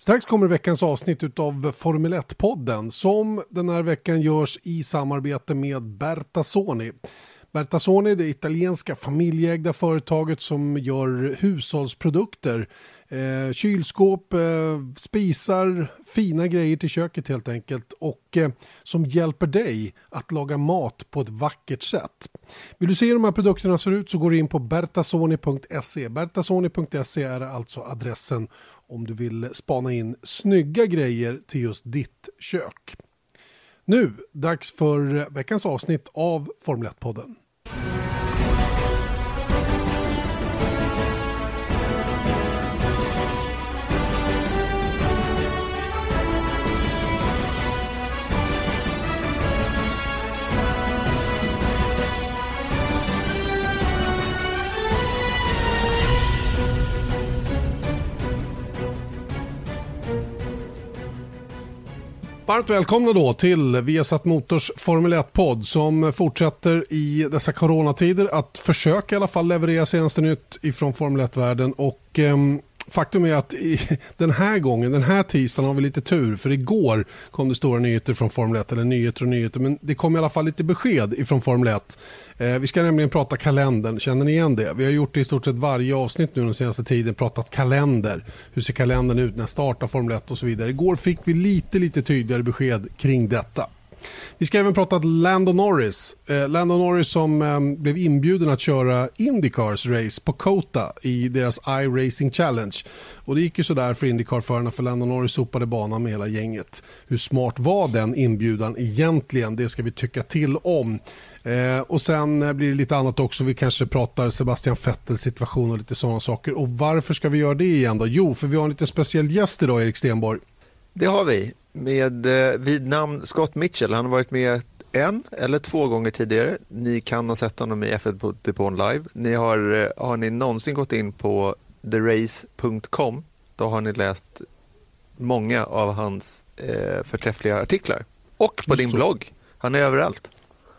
Strax kommer veckans avsnitt av Formel 1-podden som den här veckan görs i samarbete med Bertasoni. Bertasoni är det italienska familjeägda företaget som gör hushållsprodukter. Eh, kylskåp, eh, spisar, fina grejer till köket helt enkelt och eh, som hjälper dig att laga mat på ett vackert sätt. Vill du se hur de här produkterna ser ut så går du in på bertasoni.se. Bertasoni.se är alltså adressen om du vill spana in snygga grejer till just ditt kök. Nu, dags för veckans avsnitt av Formel 1-podden. Varmt välkomna då till Viasat Motors Formel 1-podd som fortsätter i dessa coronatider att försöka i alla fall leverera senaste nytt ifrån Formel 1-världen och eh, faktum är att i, den här gången, den här tisdagen har vi lite tur för igår kom det stora nyheter från Formel 1, eller nyheter och nyheter, men det kom i alla fall lite besked ifrån Formel 1. Eh, vi ska nämligen prata kalendern, känner ni igen det? Vi har gjort det i stort sett varje avsnitt nu den senaste tiden, pratat kalender. Hur ser kalendern ut när startar Formel 1 och så vidare. Igår fick vi lite, lite tydligare besked kring detta. Vi ska även prata Lando Norris. Eh, Lando Norris som eh, blev inbjuden att köra Indycars race på Kota i deras iRacing Challenge. Och det gick ju sådär för Indycar-förarna för Lando Norris sopade banan med hela gänget. Hur smart var den inbjudan egentligen? Det ska vi tycka till om. Eh, och sen eh, blir det lite annat också. Vi kanske pratar Sebastian Vettels situation och lite sådana saker. Och varför ska vi göra det igen då? Jo, för vi har en lite speciell gäst idag, Erik Stenborg. Det har vi med eh, vid namn Scott Mitchell. Han har varit med en eller två gånger tidigare. Ni kan ha sett honom i F1 Depån live. Ni har, eh, har ni någonsin gått in på therace.com då har ni läst många av hans eh, förträffliga artiklar. Och på din blogg. Han är överallt.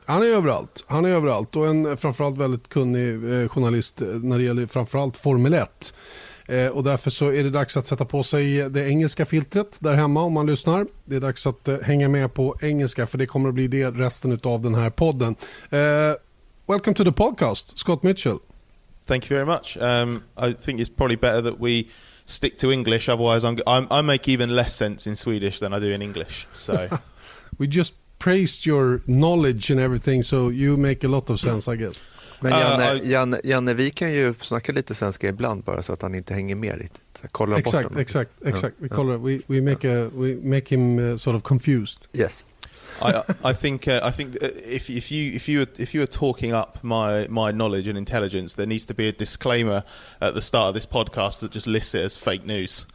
Han är överallt. Han är överallt och en framförallt väldigt kunnig eh, journalist när det gäller framförallt Formel 1. Eh, och därför så är det dags att sätta på sig det engelska filtret där hemma om man lyssnar. Det är dags att eh, hänga med på engelska för det kommer att bli det resten av den här podden. Uh, welcome to the podcast, Scott Mitchell. Thank you very much. Um, I think it's probably better that we stick to English, otherwise I'm, I'm, I make even less sense in Swedish than I do in English. So we just praised your knowledge and everything, so you make a lot of sense, I guess. Men Janne, uh, Janne, Janne, vi kan ju snacka lite svenska ibland bara så att han inte hänger med riktigt. Kolla exakt, bort exakt, exakt. Vi kollar, we, we, make a, we make him uh, sort of confused. Yes. I, I think uh, I think if if you if you if you are talking up my my knowledge and intelligence, there needs to be a disclaimer at the start of this podcast that just lists it as fake news.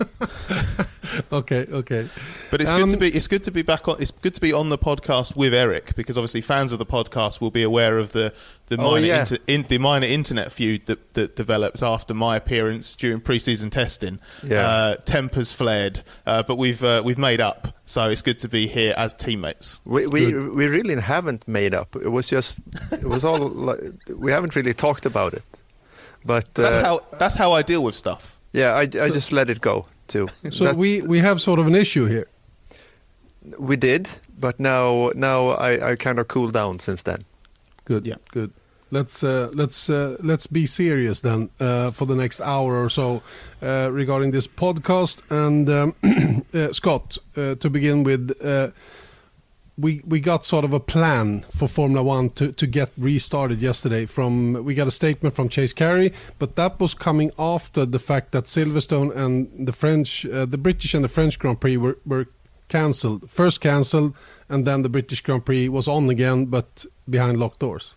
okay, okay. But it's um, good to um, be it's good to be back on it's good to be on the podcast with Eric because obviously fans of the podcast will be aware of the the oh, minor yeah. inter, in, the minor internet feud that, that developed after my appearance during preseason testing. Yeah. Uh, tempers flared, uh, but we've uh, we've made up. So it's good to be here as teammates. We we, we really haven't made up. It was just it was all like, we haven't really talked about it. But that's uh, how that's how I deal with stuff. Yeah, I, I so, just let it go too. So That's, we, we have sort of an issue here. We did, but now now I, I kind of cooled down since then. Good, yeah, good. Let's uh, let's uh, let's be serious then uh, for the next hour or so uh, regarding this podcast. And um, uh, Scott, uh, to begin with we we got sort of a plan for Formula One to, to get restarted yesterday. From we got a statement from Chase Carey, but that was coming after the fact that Silverstone and the French, uh, the British and the French Grand Prix were were cancelled. First cancelled, and then the British Grand Prix was on again, but behind locked doors.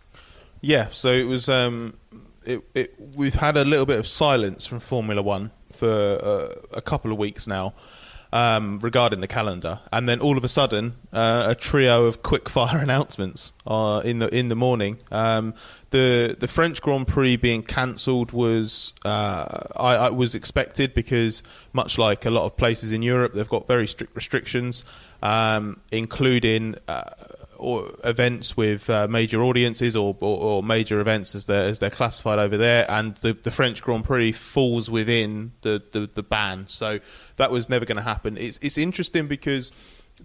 Yeah, so it was. Um, it, it, we've had a little bit of silence from Formula One for uh, a couple of weeks now um, regarding the calendar, and then all of a sudden, uh, a trio of quick fire announcements uh, in the in the morning. Um, the the French Grand Prix being cancelled was uh, I, I, was expected because much like a lot of places in Europe, they've got very strict restrictions, um, including uh, events with uh, major audiences or, or, or, major events as they're as they're classified over there, and the, the French Grand Prix falls within the, the, the ban. So that was never going to happen. It's it's interesting because.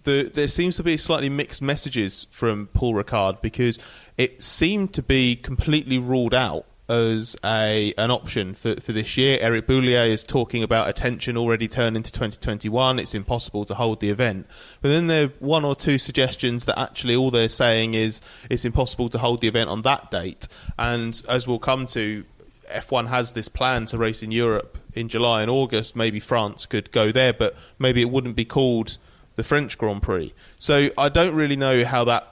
The, there seems to be slightly mixed messages from Paul Ricard because it seemed to be completely ruled out as a an option for, for this year. Eric Boullier is talking about attention already turning to 2021. It's impossible to hold the event. But then there are one or two suggestions that actually all they're saying is it's impossible to hold the event on that date. And as we'll come to, F1 has this plan to race in Europe in July and August. Maybe France could go there, but maybe it wouldn't be called the French Grand Prix. So I don't really know how that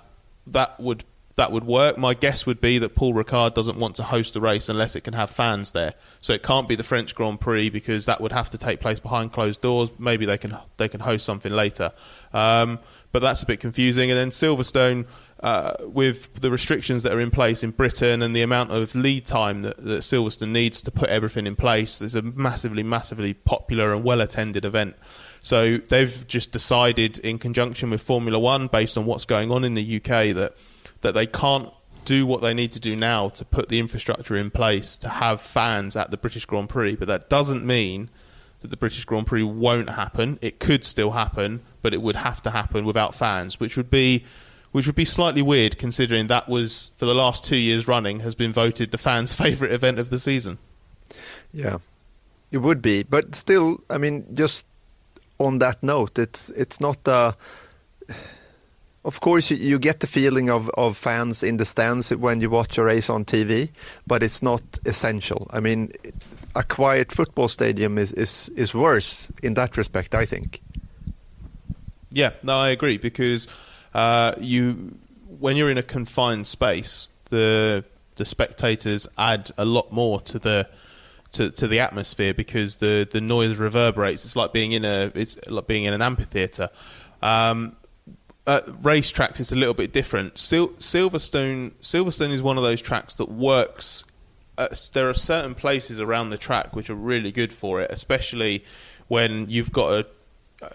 that would that would work. My guess would be that Paul Ricard doesn't want to host the race unless it can have fans there. So it can't be the French Grand Prix because that would have to take place behind closed doors. Maybe they can they can host something later, um, but that's a bit confusing. And then Silverstone. Uh, with the restrictions that are in place in Britain and the amount of lead time that, that Silverstone needs to put everything in place, it's a massively, massively popular and well attended event. So they've just decided, in conjunction with Formula One, based on what's going on in the UK, that that they can't do what they need to do now to put the infrastructure in place to have fans at the British Grand Prix. But that doesn't mean that the British Grand Prix won't happen. It could still happen, but it would have to happen without fans, which would be which would be slightly weird considering that was for the last two years running has been voted the fans' favourite event of the season. Yeah, it would be, but still, I mean, just on that note, it's it's not a of course, you get the feeling of, of fans in the stands when you watch a race on TV, but it's not essential. I mean, a quiet football stadium is, is, is worse in that respect, I think. Yeah, no, I agree because uh, you when you're in a confined space, the the spectators add a lot more to the to, to the atmosphere because the, the noise reverberates. It's like being in a it's like being in an amphitheater. Um, uh, racetracks it's a little bit different. Sil- Silverstone Silverstone is one of those tracks that works. There are certain places around the track which are really good for it, especially when you've got a. Uh,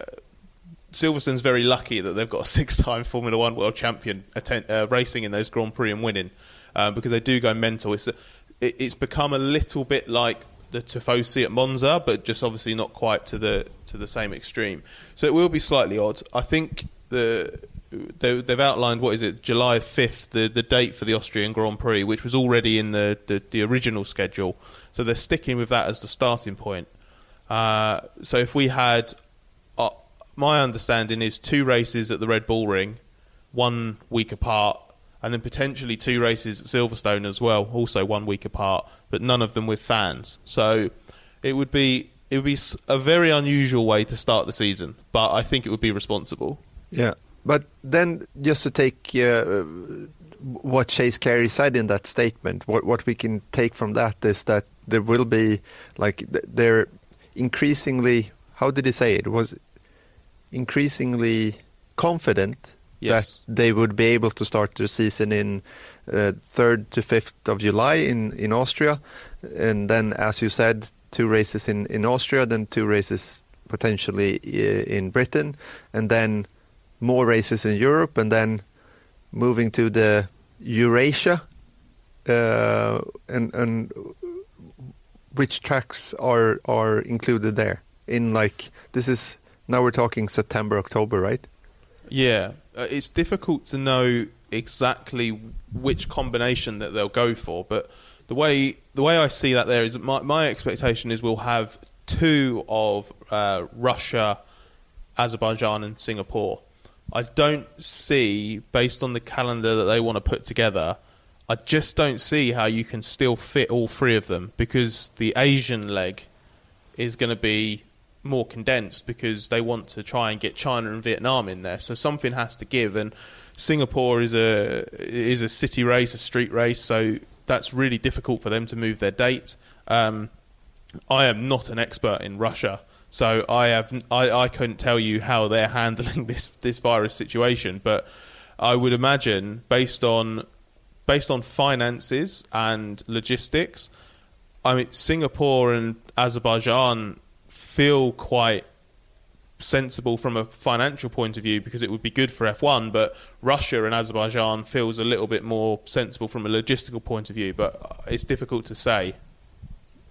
Silverstone's very lucky that they've got a six-time Formula One world champion uh, racing in those Grand Prix and winning, uh, because they do go mental. It's it, it's become a little bit like the Tifosi at Monza, but just obviously not quite to the to the same extreme. So it will be slightly odd. I think the they, have outlined what is it July 5th the, the date for the Austrian Grand Prix which was already in the, the, the original schedule. So they're sticking with that as the starting point. Uh, so if we had uh, my understanding is two races at the Red Bull Ring one week apart and then potentially two races at Silverstone as well also one week apart but none of them with fans. So it would be it would be a very unusual way to start the season but I think it would be responsible yeah, but then just to take uh, what Chase Carey said in that statement, what what we can take from that is that there will be like they're increasingly. How did he say it? it was increasingly confident yes. that they would be able to start the season in uh, third to fifth of July in in Austria, and then as you said, two races in in Austria, then two races potentially uh, in Britain, and then more races in Europe, and then moving to the Eurasia, uh, and and which tracks are are included there? In like this is now we're talking September, October, right? Yeah, uh, it's difficult to know exactly which combination that they'll go for, but the way the way I see that there is my my expectation is we'll have two of uh, Russia, Azerbaijan, and Singapore I don't see, based on the calendar that they want to put together, I just don't see how you can still fit all three of them because the Asian leg is going to be more condensed because they want to try and get China and Vietnam in there. So something has to give, and Singapore is a is a city race, a street race, so that's really difficult for them to move their date. Um, I am not an expert in Russia. So I have I, I couldn't tell you how they're handling this this virus situation, but I would imagine based on based on finances and logistics, I mean, Singapore and Azerbaijan feel quite sensible from a financial point of view because it would be good for F1, but Russia and Azerbaijan feels a little bit more sensible from a logistical point of view, but it's difficult to say.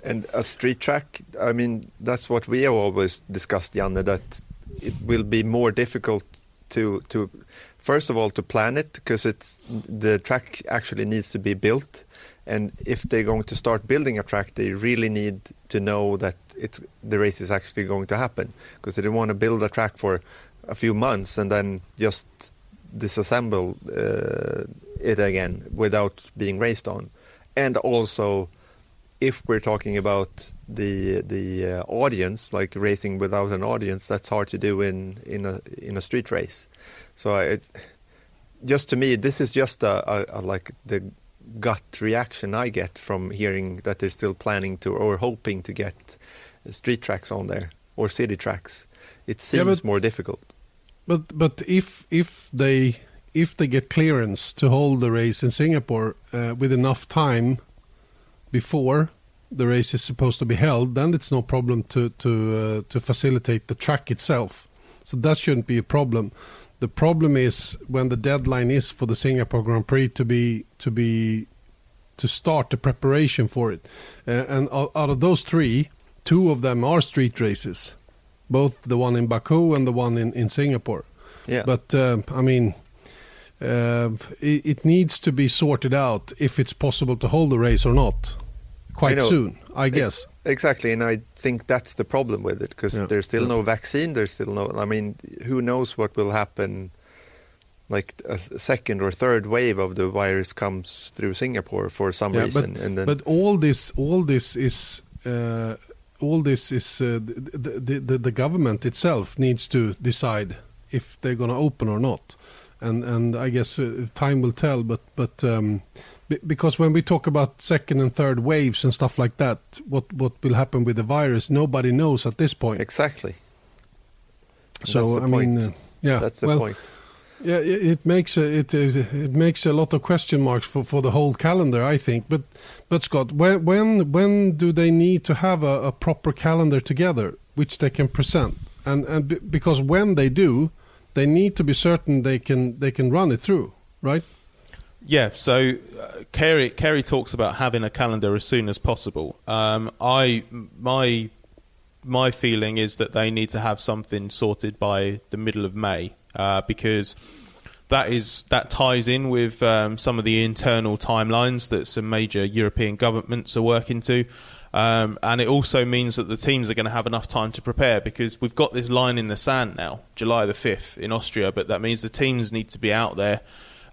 And a street track, I mean, that's what we have always discussed, Janne, that it will be more difficult to to first of all to plan it because it's the track actually needs to be built. And if they're going to start building a track they really need to know that it's the race is actually going to happen. Because they don't want to build a track for a few months and then just disassemble uh, it again without being raced on. And also if we're talking about the the uh, audience, like racing without an audience, that's hard to do in in a in a street race. So it, just to me, this is just a, a, a, like the gut reaction I get from hearing that they're still planning to or hoping to get street tracks on there or city tracks. It seems yeah, but, more difficult. But but if if they if they get clearance to hold the race in Singapore uh, with enough time before the race is supposed to be held, then it's no problem to to uh, to facilitate the track itself. So that shouldn't be a problem. The problem is when the deadline is for the Singapore Grand Prix to be to be to start the preparation for it. Uh, and out of those three, two of them are street races, both the one in Baku and the one in in Singapore. Yeah. But uh, I mean, uh, it, it, needs to be sorted out if it's possible to hold the race or not quite know, soon, I guess. Exactly, and I think that's the problem with it because yeah. there's still no vaccine. There's still no. I mean, who knows what will happen? Like a second or third wave of the virus comes through Singapore for some yeah, reason, but, and then. But all this, all this is. Uh, all this is uh, the, the, the, the government itself needs to decide if they're going to open or not and and I guess uh, time will tell. But but um, because when we talk about second and third waves and stuff like that, what what will happen with the virus? Nobody knows at this point. Exactly. So I point. mean, uh, yeah, that's the well, point. Yeah, it makes a, it it makes a lot of question marks for, for the whole calendar, I think. But but Scott, when when when do they need to have a, a proper calendar together, which they can present? And and because when they do, they need to be certain they can they can run it through, right? Yeah, so uh, Carey Carey talks about having a calendar as soon as possible. Um, I my my feeling is that they need to have something sorted by the middle of May uh, because that is that ties in with um, some of the internal timelines that some major European governments are working to. Um, and it also means that the teams are going to have enough time to prepare because we've got this line in the sand now, July the 5th in Austria, but that means the teams need to be out there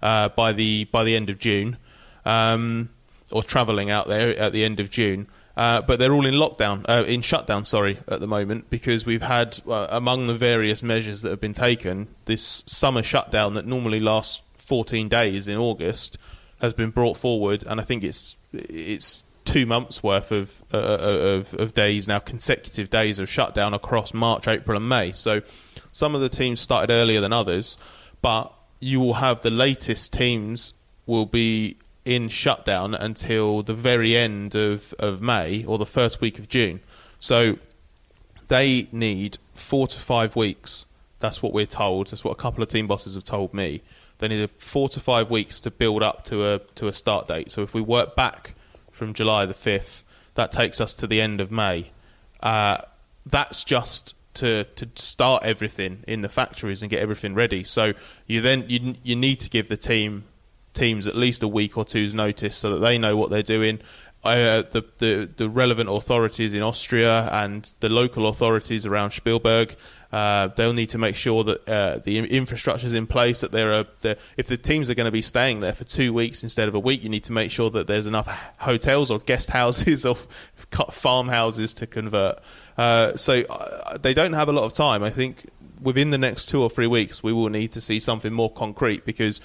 uh, by the by the end of June, um, or travelling out there at the end of June. Uh, but they're all in lockdown, uh, in shutdown, sorry, at the moment because we've had uh, among the various measures that have been taken, this summer shutdown that normally lasts 14 days in August has been brought forward, and I think it's it's two months worth of, uh, of, of days now, consecutive days of shutdown across March, April, and May. So some of the teams started earlier than others, but you will have the latest teams will be in shutdown until the very end of, of May or the first week of June. So they need four to five weeks. That's what we're told. That's what a couple of team bosses have told me. They need four to five weeks to build up to a to a start date. So if we work back from July the 5th. That takes us to the end of May. Uh, that's just to to start everything in the factories and get everything ready. So you then you you need to give the team teams at least a week or two's notice so that they know what they're doing. Uh, the, the the relevant authorities in Austria and the local authorities around Spielberg uh, they'll need to make sure that uh, the infrastructure is in place. That there are, if the teams are going to be staying there for two weeks instead of a week, you need to make sure that there's enough hotels or guest houses or farmhouses to convert. Uh, so uh, they don't have a lot of time. I think within the next two or three weeks, we will need to see something more concrete because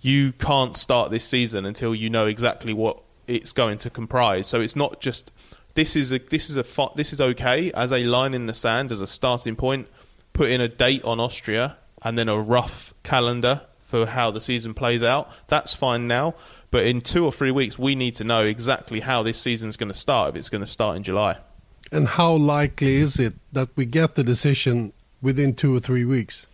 you can't start this season until you know exactly what it's going to comprise. So it's not just this is a this is a this is okay as a line in the sand as a starting point. Put in a date on Austria and then a rough calendar for how the season plays out. That's fine now, But in two or three weeks, we need to know exactly how this season's going to start. If it's going to start in July. And how likely is it that we get the decision within two or three weeks?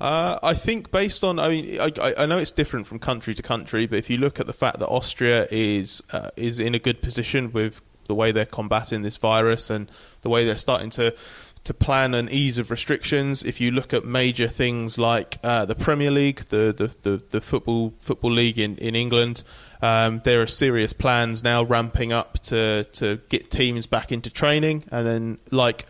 Uh, I think based on, I mean, I, I, know it's different from country to country, but if you look at the fact that Austria is uh, is in a good position with the way they're combating this virus and the way they're starting to to plan an ease of restrictions. If you look at major things like uh, the Premier League, the, the, the, the, football football league in in England, um, there are serious plans now ramping up to to get teams back into training, and then like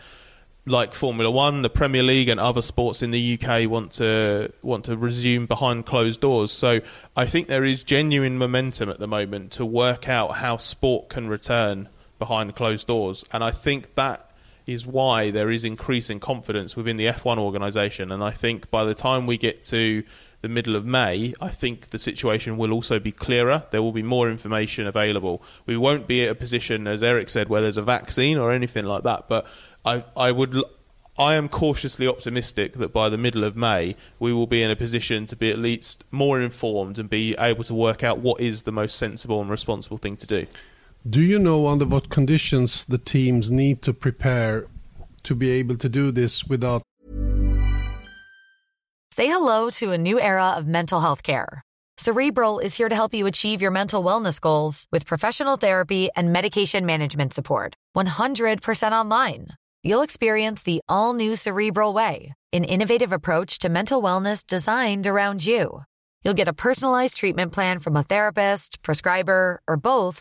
like Formula One, the Premier League, and other sports in the UK want to want to resume behind closed doors. So I think there is genuine momentum at the moment to work out how sport can return behind closed doors, and I think that is why there is increasing confidence within the F1 organisation. And I think by the time we get to the middle of May, I think the situation will also be clearer. There will be more information available. We won't be at a position, as Eric said, where there's a vaccine or anything like that, but I, I would. I am cautiously optimistic that by the middle of May we will be in a position to be at least more informed and be able to work out what is the most sensible and responsible thing to do. Do you know under what conditions the teams need to prepare to be able to do this without? Say hello to a new era of mental health care. Cerebral is here to help you achieve your mental wellness goals with professional therapy and medication management support. 100% online. You'll experience the all new Cerebral Way, an innovative approach to mental wellness designed around you. You'll get a personalized treatment plan from a therapist, prescriber, or both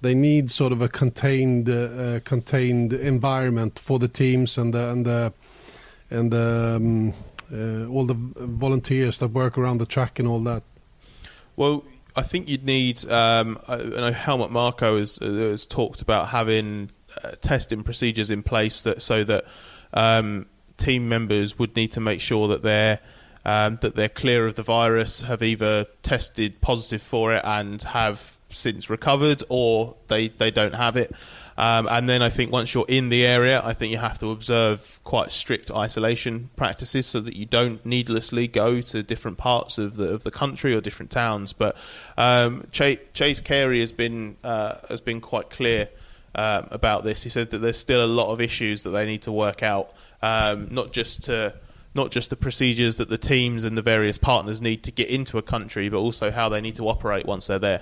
they need sort of a contained uh, contained environment for the teams and the and the and the, um, uh, all the volunteers that work around the track and all that. Well, I think you'd need. Um, I know Helmut Marko has, has talked about having uh, testing procedures in place that so that um, team members would need to make sure that they're um, that they're clear of the virus, have either tested positive for it and have since recovered, or they, they don't have it. Um, and then I think once you're in the area, I think you have to observe quite strict isolation practices so that you don't needlessly go to different parts of the of the country or different towns. But um, Chase, Chase Carey has been uh, has been quite clear um, about this. He said that there's still a lot of issues that they need to work out, um, not just to not just the procedures that the teams and the various partners need to get into a country, but also how they need to operate once they're there.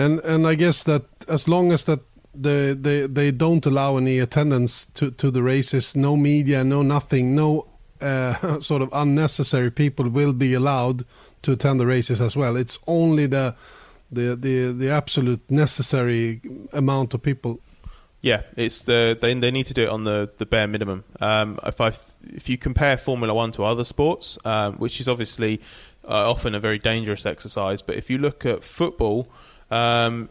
And and I guess that as long as that they they they don't allow any attendance to to the races, no media, no nothing, no uh, sort of unnecessary people will be allowed to attend the races as well. It's only the the the the absolute necessary amount of people. Yeah, it's the they they need to do it on the, the bare minimum. Um, if I if you compare Formula One to other sports, um, which is obviously uh, often a very dangerous exercise, but if you look at football, um,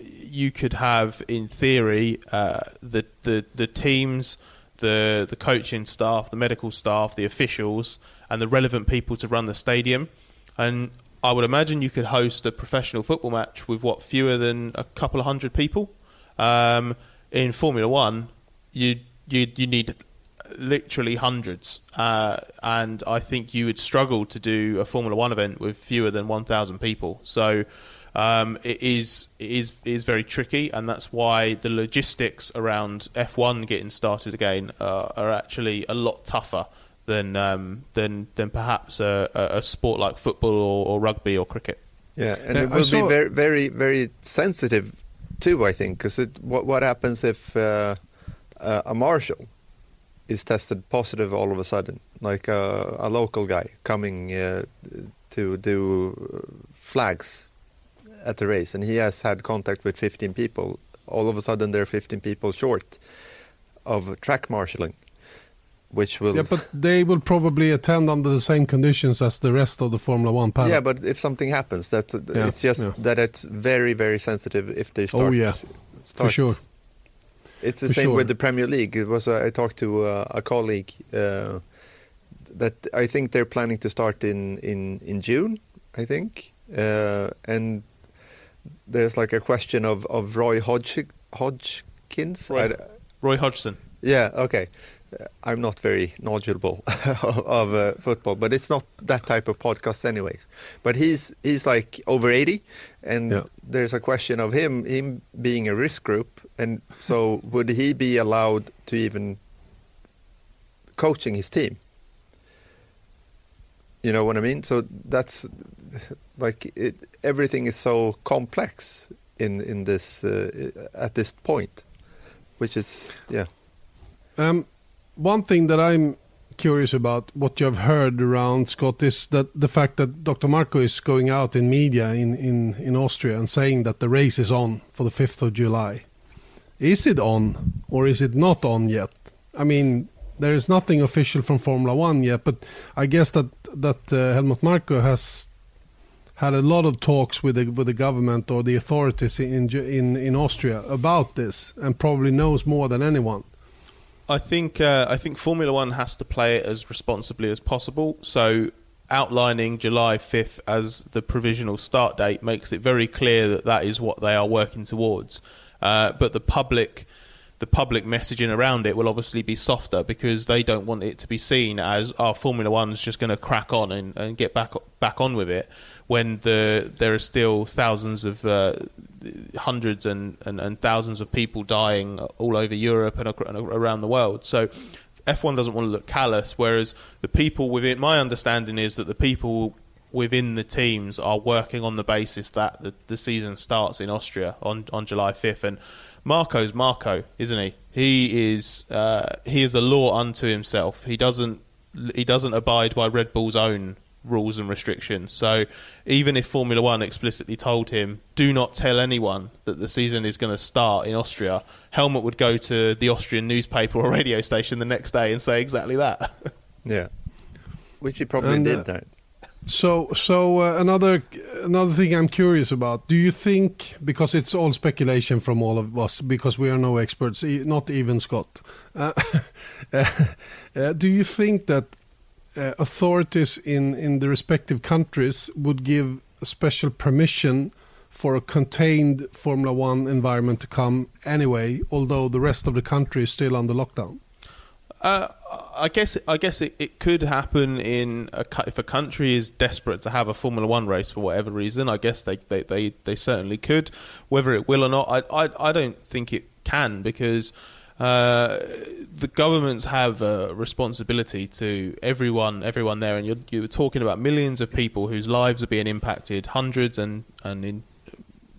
you could have, in theory, uh, the, the the teams, the the coaching staff, the medical staff, the officials, and the relevant people to run the stadium. And I would imagine you could host a professional football match with what fewer than a couple of hundred people. Um, in Formula One, you you you need literally hundreds, uh, and I think you would struggle to do a Formula One event with fewer than one thousand people. So um, it is it is is very tricky, and that's why the logistics around F1 getting started again uh, are actually a lot tougher than um, than than perhaps a, a, sport like football or, or, rugby or cricket. Yeah, and it will be very very very sensitive too. I think because what what happens if uh, uh, a marshal is tested positive all of a sudden, like a, a local guy coming uh, to do flags at the race, and he has had contact with 15 people. All of a sudden, there are 15 people short of track marshalling, which will. Yeah, but they will probably attend under the same conditions as the rest of the Formula One paddock. Yeah, but if something happens, that yeah, it's just yeah. that it's very, very sensitive if they start. Oh yeah, start, for sure. It's the for same sure. with the Premier League. It was uh, I talked to uh, a colleague uh, that I think they're planning to start in in in June. I think, uh, and there's like a question of, of Roy Hodg, Hodgkins. Roy, Roy Hodgson. Yeah, okay. I'm not very knowledgeable of, of uh, football, but it's not that type of podcast, anyways. But he's he's like over 80, and yeah. there's a question of him him being a risk group, and so would he be allowed to even coaching his team? You know what I mean? So that's like it, everything is so complex in in this uh, at this point, which is yeah. Um, one thing that I'm curious about what you have heard around Scott is that the fact that Dr. Marko is going out in media in, in, in Austria and saying that the race is on for the 5th of July. Is it on or is it not on yet? I mean, there is nothing official from Formula One yet, but I guess that that uh, Helmut Marko has had a lot of talks with the with the government or the authorities in in in Austria about this, and probably knows more than anyone. I think uh, I think Formula One has to play it as responsibly as possible. So outlining July 5th as the provisional start date makes it very clear that that is what they are working towards. Uh, but the public the public messaging around it will obviously be softer because they don't want it to be seen as our oh, Formula One's just going to crack on and, and, get back back on with it when the there are still thousands of uh, hundreds and, and, and, thousands of people dying all over Europe and, around the world. So F1 doesn't want to look callous, whereas the people within my understanding is that the people within the teams are working on the basis that the, the season starts in Austria on, on July 5th and Marko's Marko, isn't he? He is uh, he is a law unto himself. He doesn't he doesn't abide by Red Bull's own rules and restrictions. So even if Formula One explicitly told him, "Do not tell anyone that the season is going to start in Austria," Helmut would go to the Austrian newspaper or radio station the next day and say exactly that. yeah, which he probably and, did. Uh, so, so uh, another another thing I'm curious about. Do you think, because it's all speculation from all of us, because we are no experts, not even Scott. Uh, uh, do you think that uh, authorities in in the respective countries would give special permission for a contained Formula One environment to come anyway, although the rest of the country is still under lockdown? Uh, I guess I guess it, it could happen in a, if a country is desperate to have a Formula One race for whatever reason. I guess they, they, they, they certainly could. Whether it will or not, I I, I don't think it can because uh, the governments have a responsibility to everyone everyone there, and you're you're talking about millions of people whose lives are being impacted, hundreds and and in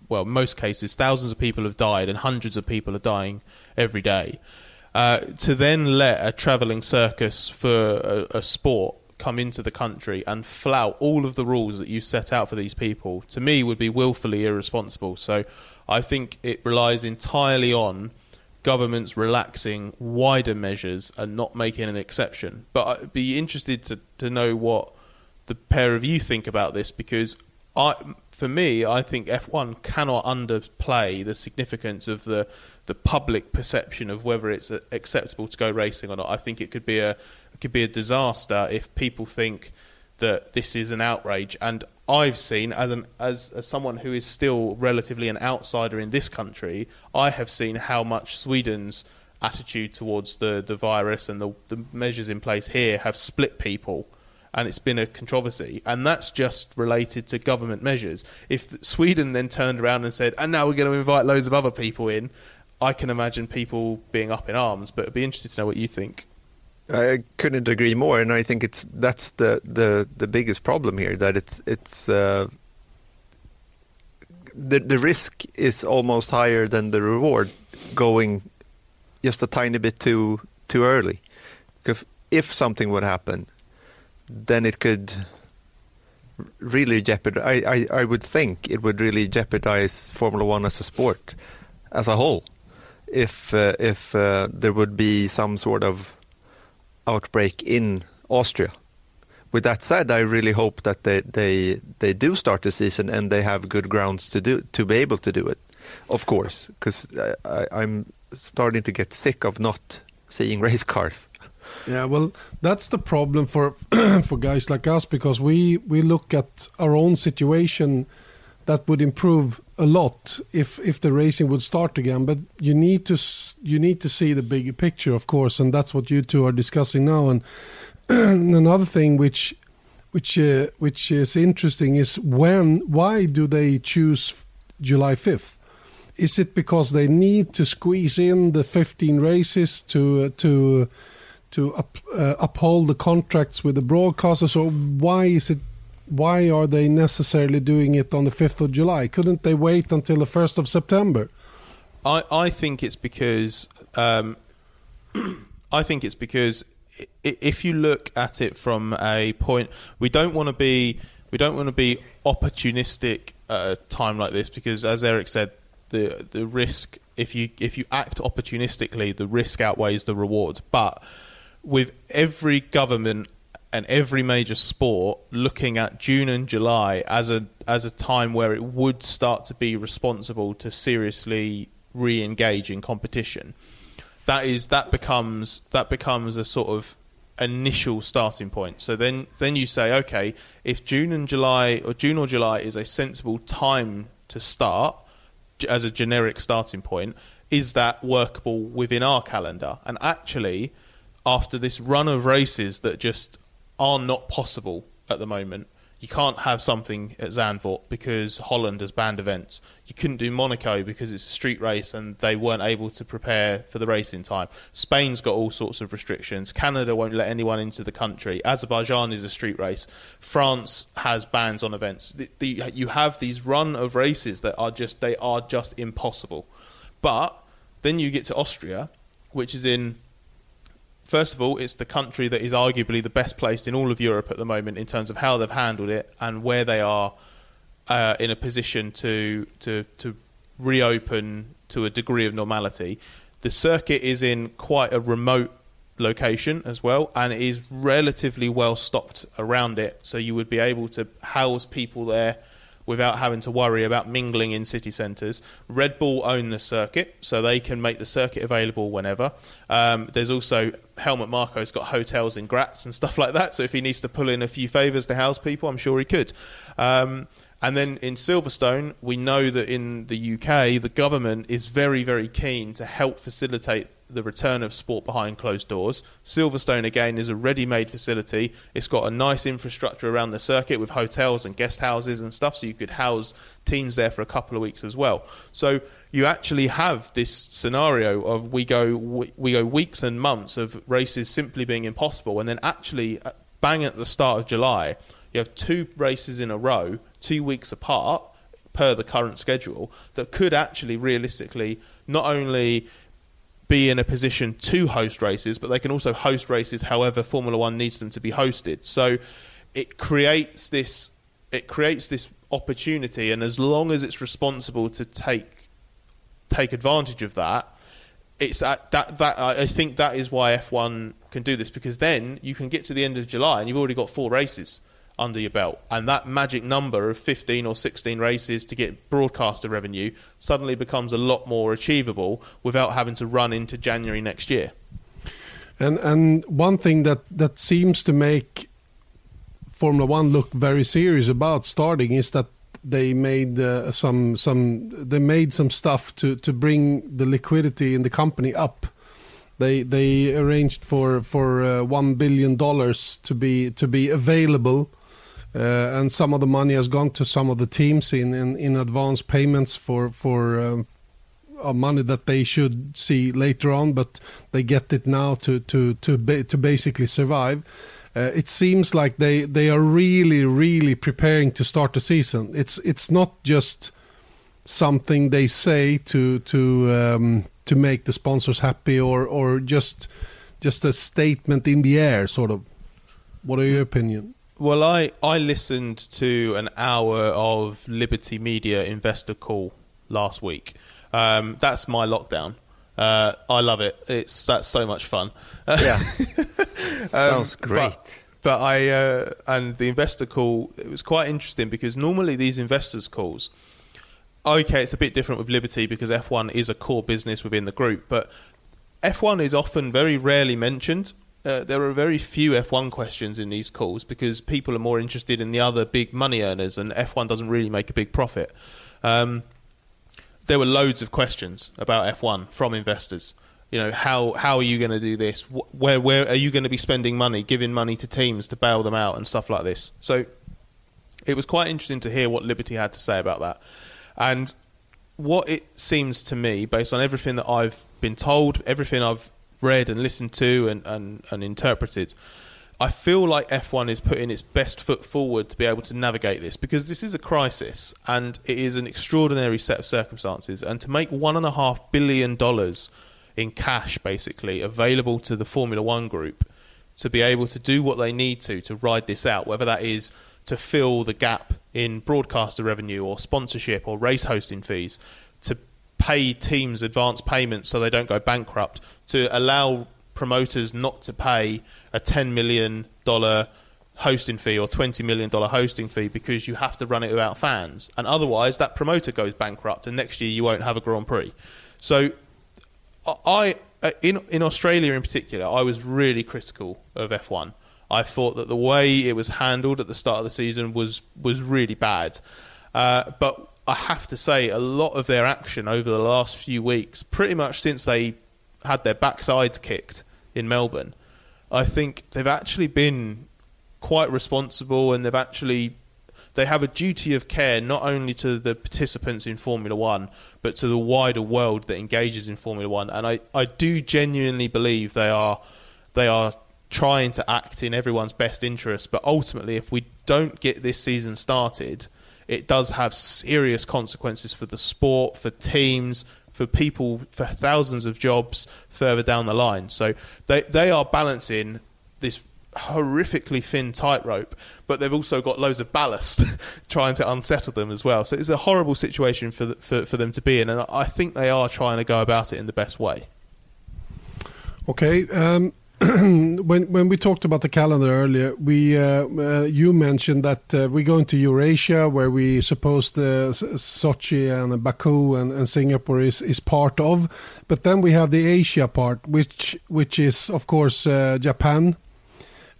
well most cases thousands of people have died, and hundreds of people are dying every day. Uh, to then let a travelling circus for a, a, sport come into the country and flout all of the rules that you set out for these people, to me, would be willfully irresponsible. So I think it relies entirely on governments relaxing wider measures and not making an exception. But I'd be interested to, to know what the pair of you think about this because I, for me, I think F1 cannot underplay the significance of the the public perception of whether it's acceptable to go racing or not. I think it could be a it could be a disaster if people think that this is an outrage. And I've seen as an as, as someone who is still relatively an outsider in this country, I have seen how much Sweden's attitude towards the, the virus and the, the measures in place here have split people. and it's been a controversy, and that's just related to government measures. If Sweden then turned around and said, "And now we're going to invite loads of other people in," I can imagine people being up in arms. But it'd be interested to know what you think. I couldn't agree more, and I think it's that's the the, the biggest problem here. That it's it's uh, the the risk is almost higher than the reward going just a tiny bit too too early. Because if something would happen, then it could really jeopardize. I, I, I would think it would really jeopardize Formula One as a sport as a whole. If uh, if uh, there would be some sort of outbreak in Austria. With that said, I really hope that they, they they do start the season and they have good grounds to do to be able to do it. Of course, because I'm starting to get sick of not seeing race cars. Yeah, well, that's the problem for for guys like us because we we look at our own situation that would improve a lot if if the racing would start again. But you need to you need to see the bigger picture of course and that's what you two are discussing now. And, and another thing which which uh, which is interesting is when why do they choose July 5th is it because they need to squeeze in the 15 races to uh, to to up, uh, uphold the contracts with the broadcasters or why is it why are they necessarily doing it on the 5th of July? Couldn't they wait until the 1st of September? I, I think it's because um, I think it's because if you look at it from a point, we don't want to be we don't want to be opportunistic at a time like this because, as Eric said, the the risk if you if you act opportunistically, the risk outweighs the rewards. But with every government and every major sport looking at June and July as a as a time where it would start to be responsible to seriously re-engage in competition. That is that becomes that becomes a sort of initial starting point. So then then you say, okay, if June and July or June or July is a sensible time to start as a generic starting point, is that workable within our calendar? And actually, after this run of races that just are not possible at the moment. You can't have something at Zandvoort because Holland has banned events. You couldn't do Monaco because it's a street race and they weren't able to prepare for the race in time. Spain's got all sorts of restrictions. Canada won't let anyone into the country. Azerbaijan is a street race. France has bans on events. The, the, you have these run of races that are just they are just impossible. But then you get to Austria, which is in first of all, it's the country that is arguably the best placed in all of Europe at the moment in terms of how they've handled it and where they are uh, in a position to to to reopen to a degree of normality. The circuit is in quite a remote location as well, and it is relatively well stocked around it, so you would be able to house people there without having to worry about mingling in city centres. Red Bull own the circuit, so they can make the circuit available whenever. Um, there's also Helmut Marko's got hotels in Graz and stuff like that, so if he needs to pull in a few favours to house people, I'm sure he could. Um, and then in Silverstone, we know that in the UK, the government is very, very keen to help facilitate the return of sport behind closed doors. Silverstone, again, is a ready made facility. It's got a nice infrastructure around the circuit with hotels and guest houses and stuff, so you could house teams there for a couple of weeks as well. So you actually have this scenario of we go we go weeks and months of races simply being impossible, and then actually uh, bang at the start of July, you have two races in a row, two weeks apart per the current schedule, that could actually realistically not only be in a position to host races, but they can also host races however Formula One needs them to be hosted. So it creates this it creates this opportunity, and as long as it's responsible to take take advantage of that, it's at that that I think that is why F1 can do this because then you can get to the end of July and you've already got four races under your belt. And that magic number of 15 or 16 races to get broadcaster revenue suddenly becomes a lot more achievable without having to run into January next year. And and one thing that, that seems to make Formula One look very serious about starting is that they made uh, some some they made some stuff to, to bring the liquidity in the company up they they arranged for for uh, one billion dollars to be to be available, uh, and some of the money has gone to some of the teams in in, in advance payments for for. Um, money that they should see later on, but they get it now to to to ba- to basically survive. Uh, it seems like they they are really really preparing to start the season. It's it's not just something they say to to um, to make the sponsors happy or or just just a statement in the air sort of. What are your opinion? Well i i listened to an hour of liberty media investor call last week. Um, that's my lockdown. Uh, i love it. It's that's so much fun. Yeah. Sounds um, great. but, but i uh, and the investor call it was quite interesting because normally these investors calls okay, it's a bit different with Liberty because F1 is a core business within the group, but F1 is often very rarely mentioned. Uh, there are very few F1 questions in these calls because people are more interested in the other big money earners, and F1 doesn't really make a big profit. Um, there were loads of questions about F1 from investors. You know, how how are you going to do this? Where where are you going to be spending money, giving money to teams to bail them out and stuff like this? So it was quite interesting to hear what Liberty had to say about that. And what it seems to me, based on everything that I've been told, everything I've read and listened to and, and, and interpreted, I feel like F1 is putting its best foot forward to be able to navigate this because this is a crisis and it is an extraordinary set of circumstances. And to make $1.5 billion in cash, basically, available to the Formula One group to be able to do what they need to to ride this out, whether that is to fill the gap in broadcaster revenue or sponsorship or race hosting fees, to pay teams advance payments so they don't go bankrupt, to allow promoters not to pay a $10 million hosting fee or $20 million hosting fee because you have to run it without fans. And otherwise, that promoter goes bankrupt and next year you won't have a Grand Prix. So, I, in, in Australia in particular, I was really critical of F1 I thought that the way it was handled at the start of the season was was really bad. Uh, but I have to say, a lot of their action over the last few weeks, pretty much since they had their backsides kicked in Melbourne, I think they've actually been quite responsible and they've actually they have a duty of care not only to the participants in Formula One but to the wider world that engages in Formula One. And I, I do genuinely believe they are they are trying to act in everyone's best interest. But ultimately, if we don't get this season started, it does have serious consequences for the sport, for teams, for people, for thousands of jobs further down the line. So they they are balancing this horrifically thin tightrope, but they've also got loads of ballast trying to unsettle them as well. So it's a horrible situation for, the, for for them to be in, and I think they are trying to go about it in the best way. Okay. Um when when we talked about the calendar earlier, we uh, uh, you mentioned that uh, we're going to Eurasia, where we suppose the Sochi and Baku and, and, Singapore is, is part of, but then we have the Asia part, which which is of course uh, Japan,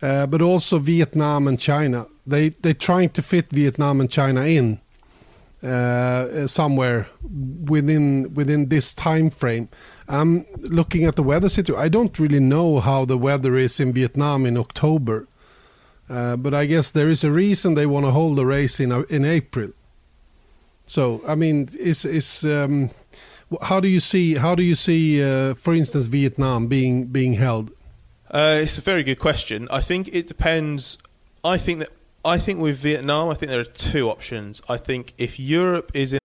uh, but also Vietnam and China. They they're trying to fit Vietnam and China in uh, somewhere within within this time frame. I'm looking at the weather situation. I don't really know how the weather is in Vietnam in October, uh, but I guess there is a reason they want to hold the race in uh, in April. So I mean, is is um, how do you see how do you see, uh, for instance, Vietnam being being held? Uh, it's a very good question. I think it depends. I think that I think with Vietnam, I think there are two options. I think if Europe is in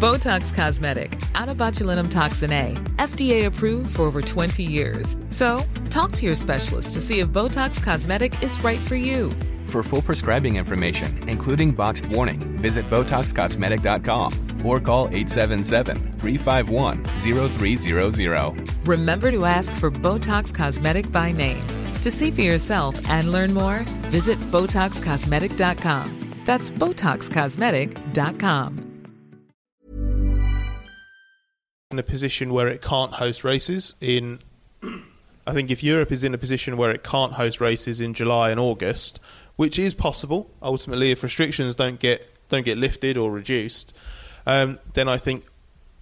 Botox Cosmetic, out of botulinum toxin A, FDA approved for over 20 years. So, talk to your specialist to see if Botox Cosmetic is right for you. For full prescribing information, including boxed warning, visit BotoxCosmetic.com or call 877-351-0300. Remember to ask for Botox Cosmetic by name. To see for yourself and learn more, visit BotoxCosmetic.com. That's BotoxCosmetic.com. In a position where it can't host races in. I think if Europe is in a position where it can't host races in July and August, which is possible, ultimately, if restrictions don't get don't get lifted or reduced, um, then I think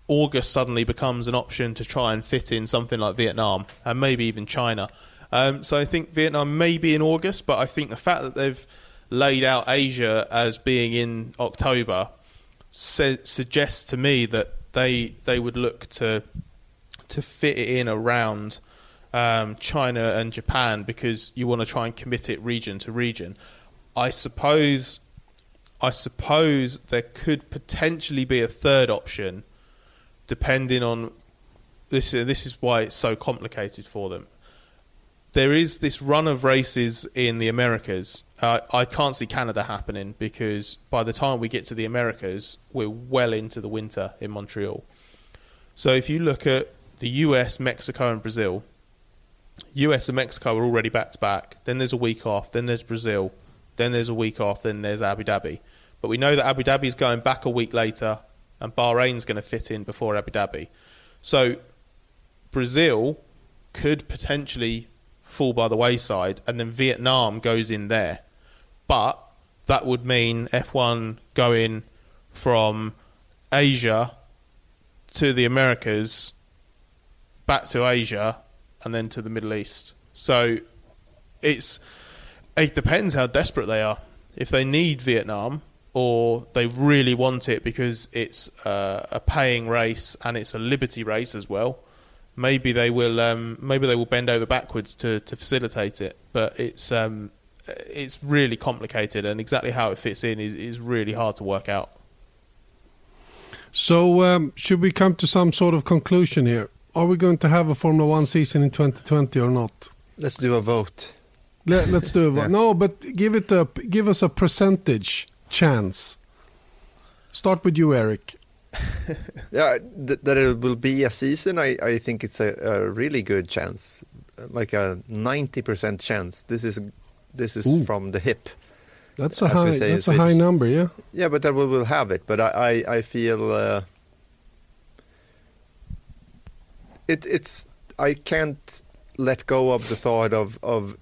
August suddenly becomes an option to try and fit in something like Vietnam and maybe even China. Um, so I think Vietnam may be in August, but I think the fact that they've laid out Asia as being in October suggests to me that they they would look to to fit it in around um, China and Japan because you want to try and commit it region to region. I suppose I suppose there could potentially be a third option, depending on this. This is why it's so complicated for them. There is this run of races in the Americas. Uh, I can't see Canada happening because by the time we get to the Americas, we're well into the winter in Montreal. So if you look at the US, Mexico, and Brazil, US and Mexico are already back to back. Then there's a week off. Then there's Brazil. Then there's a week off. Then there's Abu Dhabi. But we know that Abu Dhabi is going back a week later, and Bahrain's going to fit in before Abu Dhabi. So Brazil could potentially fall by the wayside, and then Vietnam goes in there. But that would mean F1 going from Asia to the Americas, back to Asia, and then to the Middle East. So it's it depends how desperate they are. If they need Vietnam or they really want it because it's uh, a paying race and it's a liberty race as well, maybe they will um, maybe they will bend over backwards to, to facilitate it. But it's um, it's really complicated and exactly how it fits in is, is really hard to work out. So um, should we come to some sort of conclusion here? Are we going to have a Formula One season in 2020 or not? Let's do a vote. Let, us do a vote. yeah. No, but give it a give us a percentage chance. Start with you, Erik. yeah, th- that it will be a season. I, I think it's a, a really good chance, like a ninety percent chance. This is this is Ooh. from the hip. That's a high. That's a high number, yeah. Yeah, but that we will have it. But I I, I feel uh, it it's I can't let go of the thought of of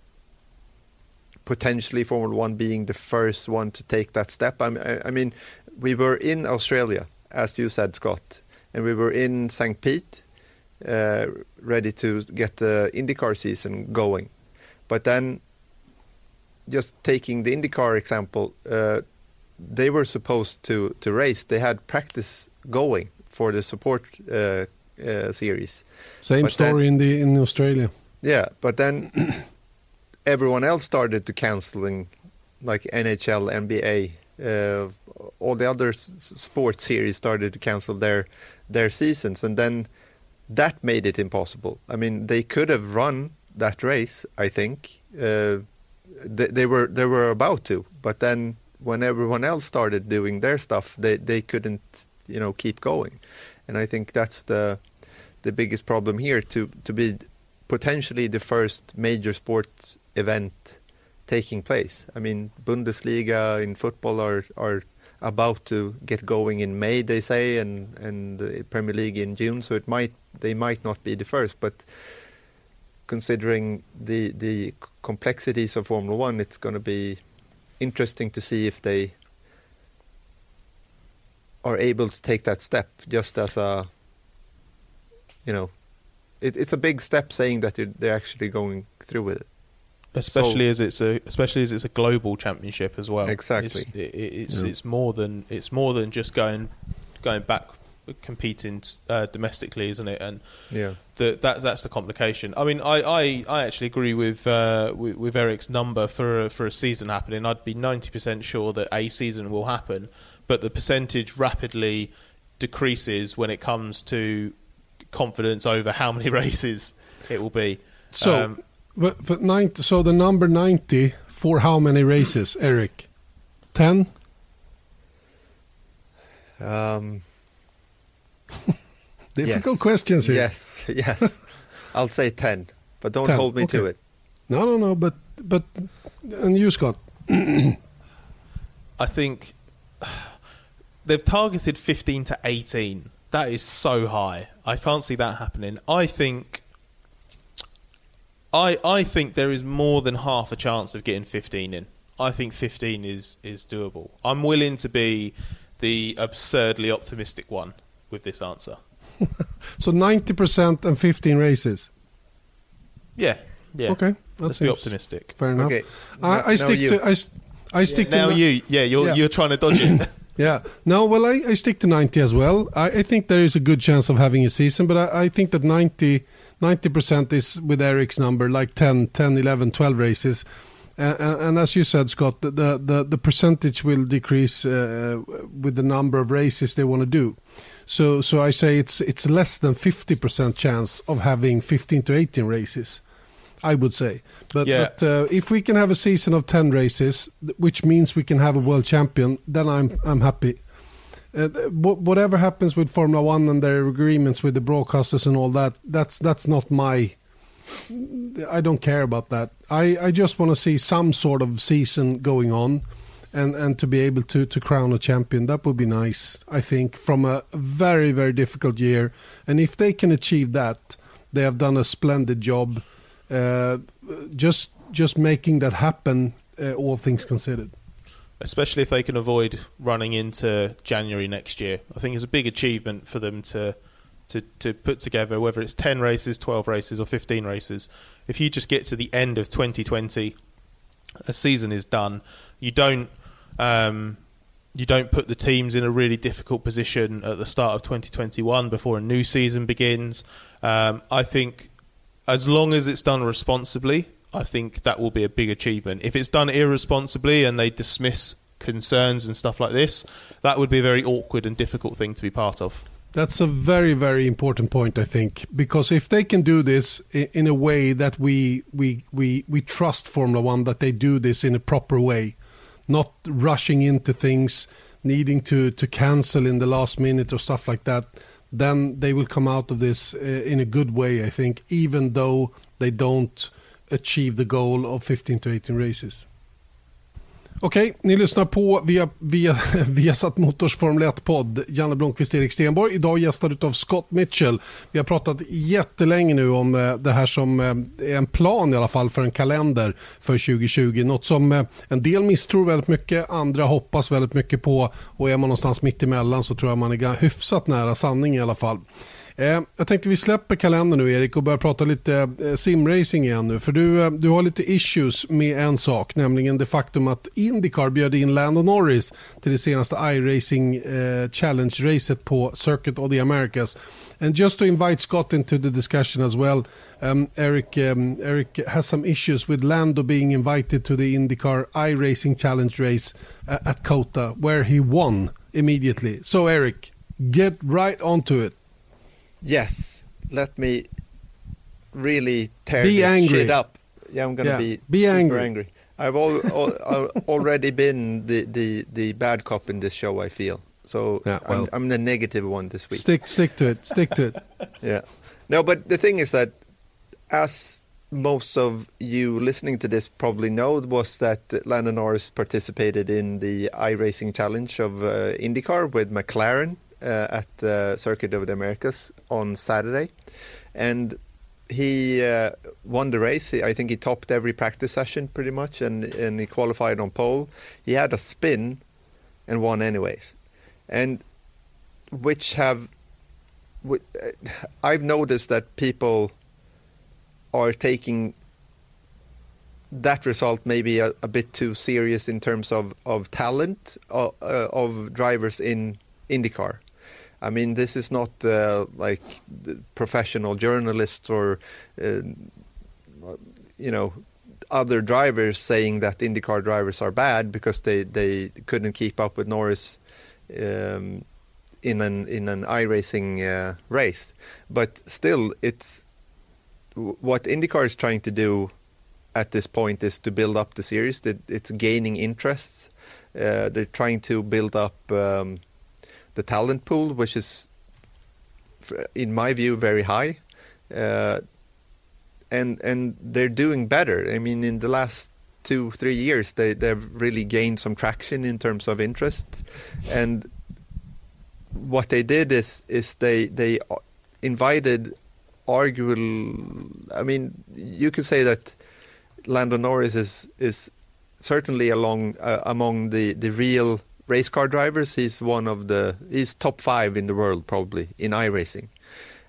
potentially Formula One being the first one to take that step. I, I mean, we were in Australia, as you said, Scott, and we were in St. Pete, uh, ready to get the IndyCar season going. But then, just taking the IndyCar example, uh, they were supposed to, to race. They had practice going for the support uh, uh series. Same but story then, in the in Australia. Yeah, but then everyone else started to canceling, like NHL, NBA, uh, all the other sports series started to cancel their their seasons, and then that made it impossible. I mean, they could have run that race. I think uh, they, they were they were about to, but then when everyone else started doing their stuff, they they couldn't you know keep going, and I think that's the the biggest problem here to to be potentially the first major sports event taking place. I mean, Bundesliga in football are are about to get going in May, they say, and and the Premier League in June. So it might they might not be the first, but considering the the complexities of Formula One, it's going to be interesting to see if they are able to take that step just as a you know it, it's a big step saying that they're actually going through with it. Especially so, as it's a especially as it's a global championship as well. Exactly, it's it, it's, yeah. it's, more than it's more than just going going back competing uh, domestically, isn't it? And yeah, the, that that's the complication. I mean, I, I, I actually agree with, uh, with, with Erik's number for a, for a season happening. I'd be ninety percent sure that a season will happen, but the percentage rapidly decreases when it comes to confidence over how many races it will be. So, um, but, but 90, so the number 90 for how many races, Erik? 10? Um, Difficult yes. questions here. Yes, yes. I'll say 10, but don't 10. hold me okay. to it. No, no, no, but, but, and you, Scott? I think they've targeted 15 to 18 that is so high. I can't see that happening. I think I I think there is more than half a chance of getting 15 in. I think 15 is is doable. I'm willing to be the absurdly optimistic one with this answer. so 90% and 15 races. Yeah, yeah. Okay, let's be optimistic. Fair enough. Okay. I, I stick you. to I, I stick now to you, yeah, you're Yeah. you're trying to dodge it. Yeah. No, well, I, I stick to 90 as well. I, I think there is a good chance of having a season, but I, I think that 90, 90% is with Erik's number, like 10, 10 11, 12 races. And, and as you said, Scott, the, the, the, the percentage will decrease uh, with the number of races they want to do. So, so I say it's it's less than 50% chance of having 15 to 18 races. I would say, but, Yeah. but uh, if we can have a season of 10 races, which means we can have a world champion, then I'm I'm happy. Uh, whatever happens with Formula One and their agreements with the broadcasters and all that, that's that's not my. I don't care about that. I, I just want to see some sort of season going on, and, and to be able to to crown a champion. That would be nice. I think from a very very difficult year, and if they can achieve that, they have done a splendid job. Uh, just just making that happen, uh, all things considered. especially if they can avoid running into January next year. I think it's a big achievement for them to to to put together whether it's 10 races, 12 races or 15 races. If you just get to the end of 2020, a season is done. You don't um, you don't put the teams in a really difficult position at the start of 2021 before a new season begins. Um, I think as long as it's done responsibly, I think that will be a big achievement. If it's done irresponsibly and they dismiss concerns and stuff like this, that would be a very awkward and difficult thing to be part of. That's a very, very important point, I think, because if they can do this in a way that we we we we trust Formula One, that they do this in a proper way, not rushing into things, needing to to cancel in the last minute or stuff like that, then they will come out of this uh, in a good way, I think, even though they don't achieve the goal of 15 to 18 races. Okej, ni lyssnar på via, via, Viasat Motors Formel 1-podd. Janne Blomqvist, Erik Stenborg. Idag gästad av Scott Mitchell. Vi har pratat jättelänge nu om eh, det här som eh, är en plan i alla fall för en kalender för 2020. Något som eh, en del misstror väldigt mycket, andra hoppas väldigt mycket på och är man någonstans mitt emellan så tror jag man är hyfsat nära sanning i alla fall. Eh, jag tänkte vi släpper kalendern nu Erik och börjar prata lite eh, simracing igen nu. För du, eh, du har lite issues med en sak, nämligen det faktum att Indycar bjöd in Lando Norris till det senaste iRacing eh, Challenge-racet på Circuit of the Americas. And just to invite Scott into the discussion as well, um, Eric, um, Eric has some issues with Lando being invited to the IndyCar iRacing Challenge race uh, at Kota, where he won immediately. So Eric, get right onto it. Yes, let me really tear Be this angry. shit up. Yeah, I'm gonna Yeah, be, be super angry. angry. I've al- al- al- already been the, the, the bad cop in this show. I feel so. Yeah, well. I'm, I'm the negative one this week. Stick, stick to it. Stick to it. Yeah. No, but the thing is that, as most of you listening to this probably know, was that Lando Norris participated in the iRacing Challenge of uh, IndyCar with McLaren at the Circuit of the Americas on Saturday, and he uh, won the race. I think he topped every practice session pretty much, and and he qualified on pole. He had a spin, and won anyways, and which have wi- uh, I've noticed that people are taking that result maybe a, a bit too serious in terms of, of talent of, uh, of drivers in IndyCar. I mean, this is not uh, like professional journalists or, uh, you know, other drivers saying that IndyCar drivers are bad because they, they couldn't keep up with Norris um, in an in an iRacing uh, race. But still, it's what IndyCar is trying to do at this point is to build up the series. It's gaining interests. Uh, they're trying to build up um, the talent pool, which is, in my view, very high. Uh, and and they're doing better. I mean, in the last two three years, they they've really gained some traction in terms of interest, and what they did is is they they invited arguable. I mean, you could say that Lando Norris is is certainly along uh, among the the real race car drivers. He's one of the he's top five in the world probably in iRacing.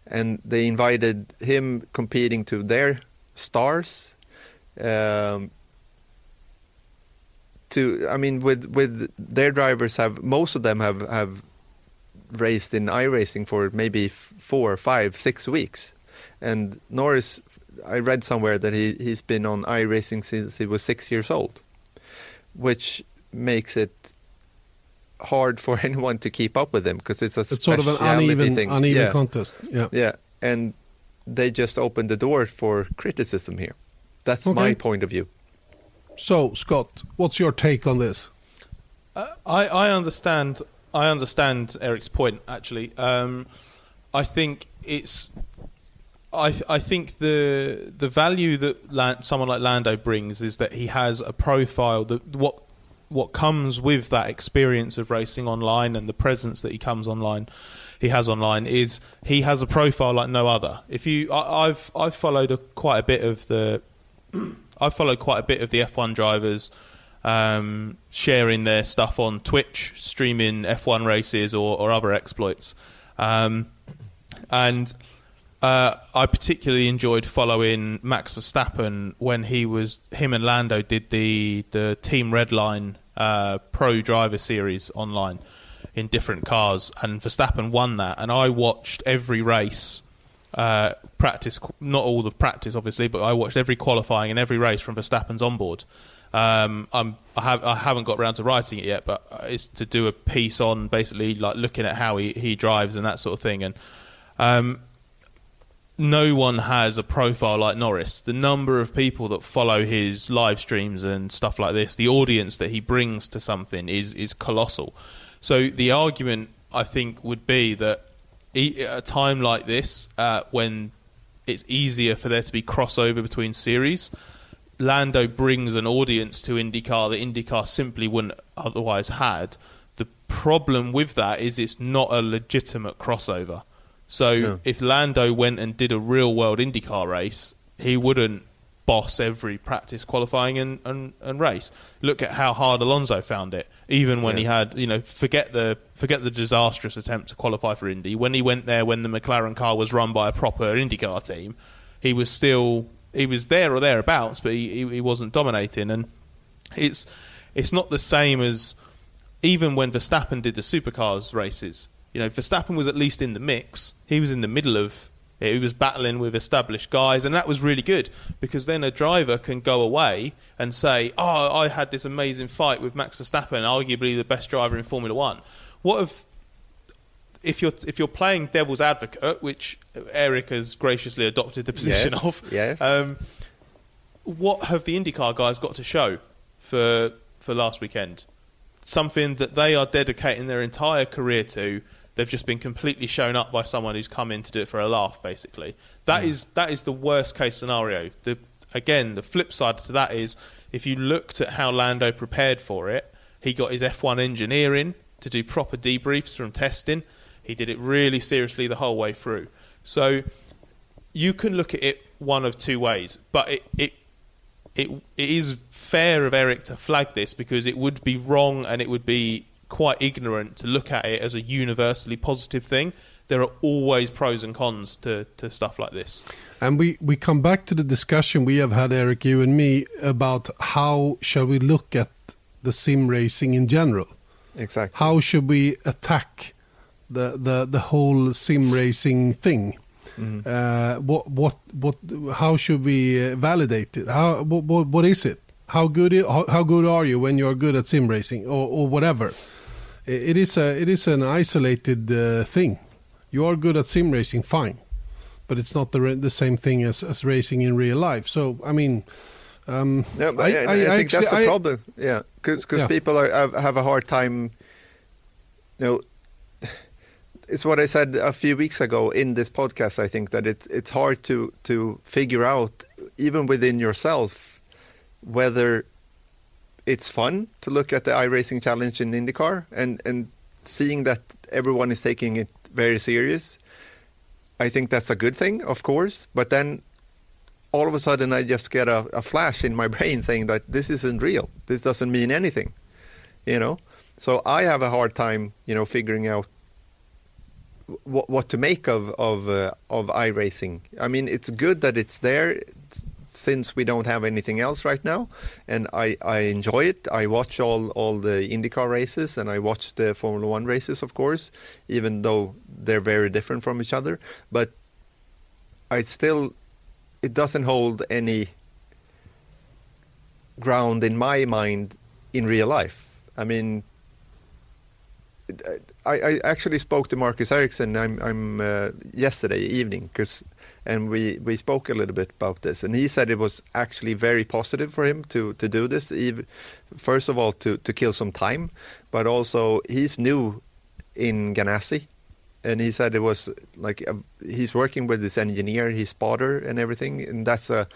and they invited him competing to their stars. Um, to I mean, with with their drivers have most of them have have raced in iRacing for maybe four, five, six weeks, and Norris. I read somewhere that he he's been on iRacing since he was six years old, which makes it hard for anyone to keep up with him because it's a it's sort of an uneven thing. uneven yeah. contest. Yeah, yeah, and they just opened the door for criticism here. That's okay. my point of view. So, Scott, what's your take on this? Uh, I, I understand. I understand Erik's point. Actually, um, I think it's. I I think the the value that someone like Lando brings is that he has a profile that what what comes with that experience of racing online and the presence that he comes online he has online is he has a profile like no other. If you, I, have I've followed a, quite a bit of the, I've followed quite a bit of the F1 drivers um, sharing their stuff on Twitch, streaming F1 races or, or other exploits, um, and. Uh, I particularly enjoyed following Max Verstappen when he was him and Lando did the the Team Redline uh, Pro Driver Series online in different cars, and Verstappen won that. And I watched every race, uh, practice, not all the practice, obviously, but I watched every qualifying and every race from Verstappen's onboard. Um, I'm, I, have, I haven't got around to writing it yet, but it's to do a piece on basically like looking at how he, he drives and that sort of thing. And um, no one has a profile like Norris. The number of people that follow his live streams and stuff like this, the audience that he brings to something is is colossal. So the argument I think would be that at a time like this, uh, when it's easier for there to be crossover between series, Lando brings an audience to IndyCar that IndyCar simply wouldn't otherwise had. The problem with that is it's not a legitimate crossover. So no. if Lando went and did a real world IndyCar race, he wouldn't boss every practice qualifying and, and, and race. Look at how hard Alonso found it, even when yeah. he had you know forget the forget the disastrous attempt to qualify for Indy. When he went there, when the McLaren car was run by a proper IndyCar team, he was still he was there or thereabouts, but he, he, he wasn't dominating. And it's it's not the same as even when Verstappen did the supercars races. You know, Verstappen was at least in the mix. He was in the middle of it. he was battling with established guys, and that was really good because then a driver can go away and say, "Oh, I had this amazing fight with Max Verstappen, arguably the best driver in Formula One." What if, if you're if you're playing devil's advocate, which Erik has graciously adopted the position yes, of? Yes. Um, what have the IndyCar guys got to show for for last weekend? Something that they are dedicating their entire career to They've just been completely shown up by someone who's come in to do it for a laugh. Basically, that mm. is that is the worst case scenario. The, again, the flip side to that is if you looked at how Lando prepared for it, he got his F1 engineering to do proper debriefs from testing. He did it really seriously the whole way through. So you can look at it one of two ways, but it, it it it is fair of Erik to flag this because it would be wrong and it would be quite ignorant to look at it as a universally positive thing. There are always pros and cons to, to stuff like this. And we, we come back to the discussion we have had, Erik, you and me, about how shall we look at the sim racing in general. Exactly. How should we attack the, the, the whole sim racing thing? Mm-hmm. Uh, what what what? How should we uh, validate it? How what, what, what is it? How good how, how good are you when you're good at sim racing or, or whatever? It is a it is an isolated uh, thing. You are good at sim racing, fine, but it's not the the same thing as, as racing in real life. So I mean, um, no, but I, I, I, I think actually, that's the problem. Yeah, because yeah. people are, have, have a hard time. You know, it's what I said a few weeks ago in this podcast. I think that it's it's hard to to figure out even within yourself whether it's fun to look at the iRacing Challenge in IndyCar and and seeing that everyone is taking it very serious. I think that's a good thing, of course. But then all of a sudden, I just get a, a flash in my brain saying that this isn't real. This doesn't mean anything, you know. So I have a hard time, you know, figuring out what, what to make of of uh, of iRacing. I mean, it's good that it's there since we don't have anything else right now, and I, I enjoy it. I watch all all the IndyCar races and I watch the Formula One races, of course, even though they're very different from each other. But I still, it doesn't hold any ground in my mind in real life. I mean, I, I actually spoke to Marcus Ericsson. I'm, I'm uh, yesterday evening because, and we, we spoke a little bit about this, and he said it was actually very positive for him to to do this. First of all, to to kill some time, but also he's new in Ganassi, and he said it was like a, he's working with this engineer, his spotter, and everything, and that's a.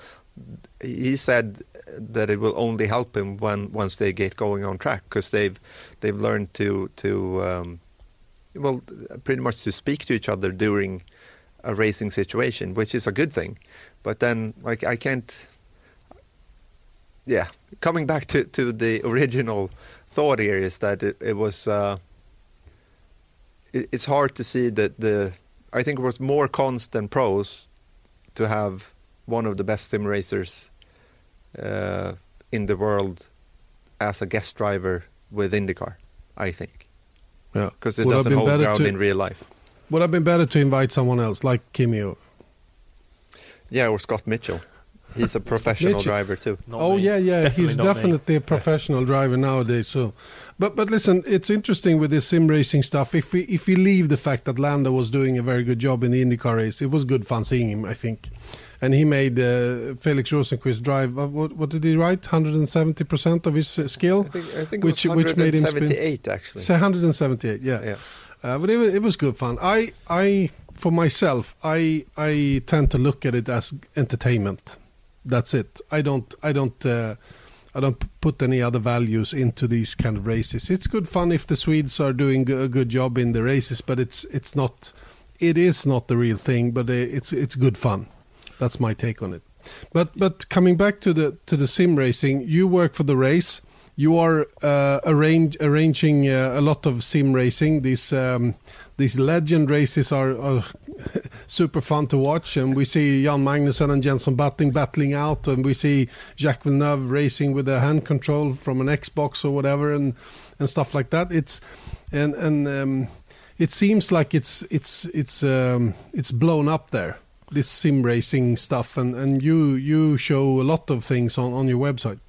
He said that it will only help him when once they get going on track because they've they've learned to to um, well pretty much to speak to each other during a racing situation, which is a good thing. But then like I can't. Yeah, coming back to to the original thought here is that it, it was. Uh, it, it's hard to see that the. I think it was more cons than pros to have one of the best sim racers uh, in the world as a guest driver with IndyCar. I think. Yeah, because it would doesn't hold ground to, in real life. Would have been better to invite someone else, like Kimi? Yeah, or Scott Mitchell. He's a professional Mitchell. driver too. Not oh me. yeah, yeah, definitely he's definitely me. a professional driver nowadays. So, but but listen, it's interesting with this sim racing stuff. If we if we leave the fact that Lando was doing a very good job in the IndyCar race, it was good fun seeing him. I think and he made uh, Felix Rosenqvist drive. Uh, what, what, did he write? 170 percent of his uh, skill, I think, I think which which made him spin. actually. Say 178, yeah. yeah. Uh, but it, it was good fun. I I for myself, I I tend to look at it as entertainment. That's it. I don't I don't. Uh, I don't put any other values into these kind of races. It's good fun if the Swedes are doing a good job in the races, but it's it's not it is not the real thing, but uh, it's it's good fun. That's my take on it. But but coming back to the to the sim racing, you work for the race. You are uh, arrange, arranging uh, a lot of sim racing. These um, these legend races are, are super fun to watch, and we see Jan Magnussen and Jensen Button battling out, and we see Jacques Villeneuve racing with a hand control from an Xbox or whatever, and and stuff like that. It's and and um, it seems like it's it's it's um, it's blown up there this sim racing stuff, and, and you you show a lot of things on, on your website.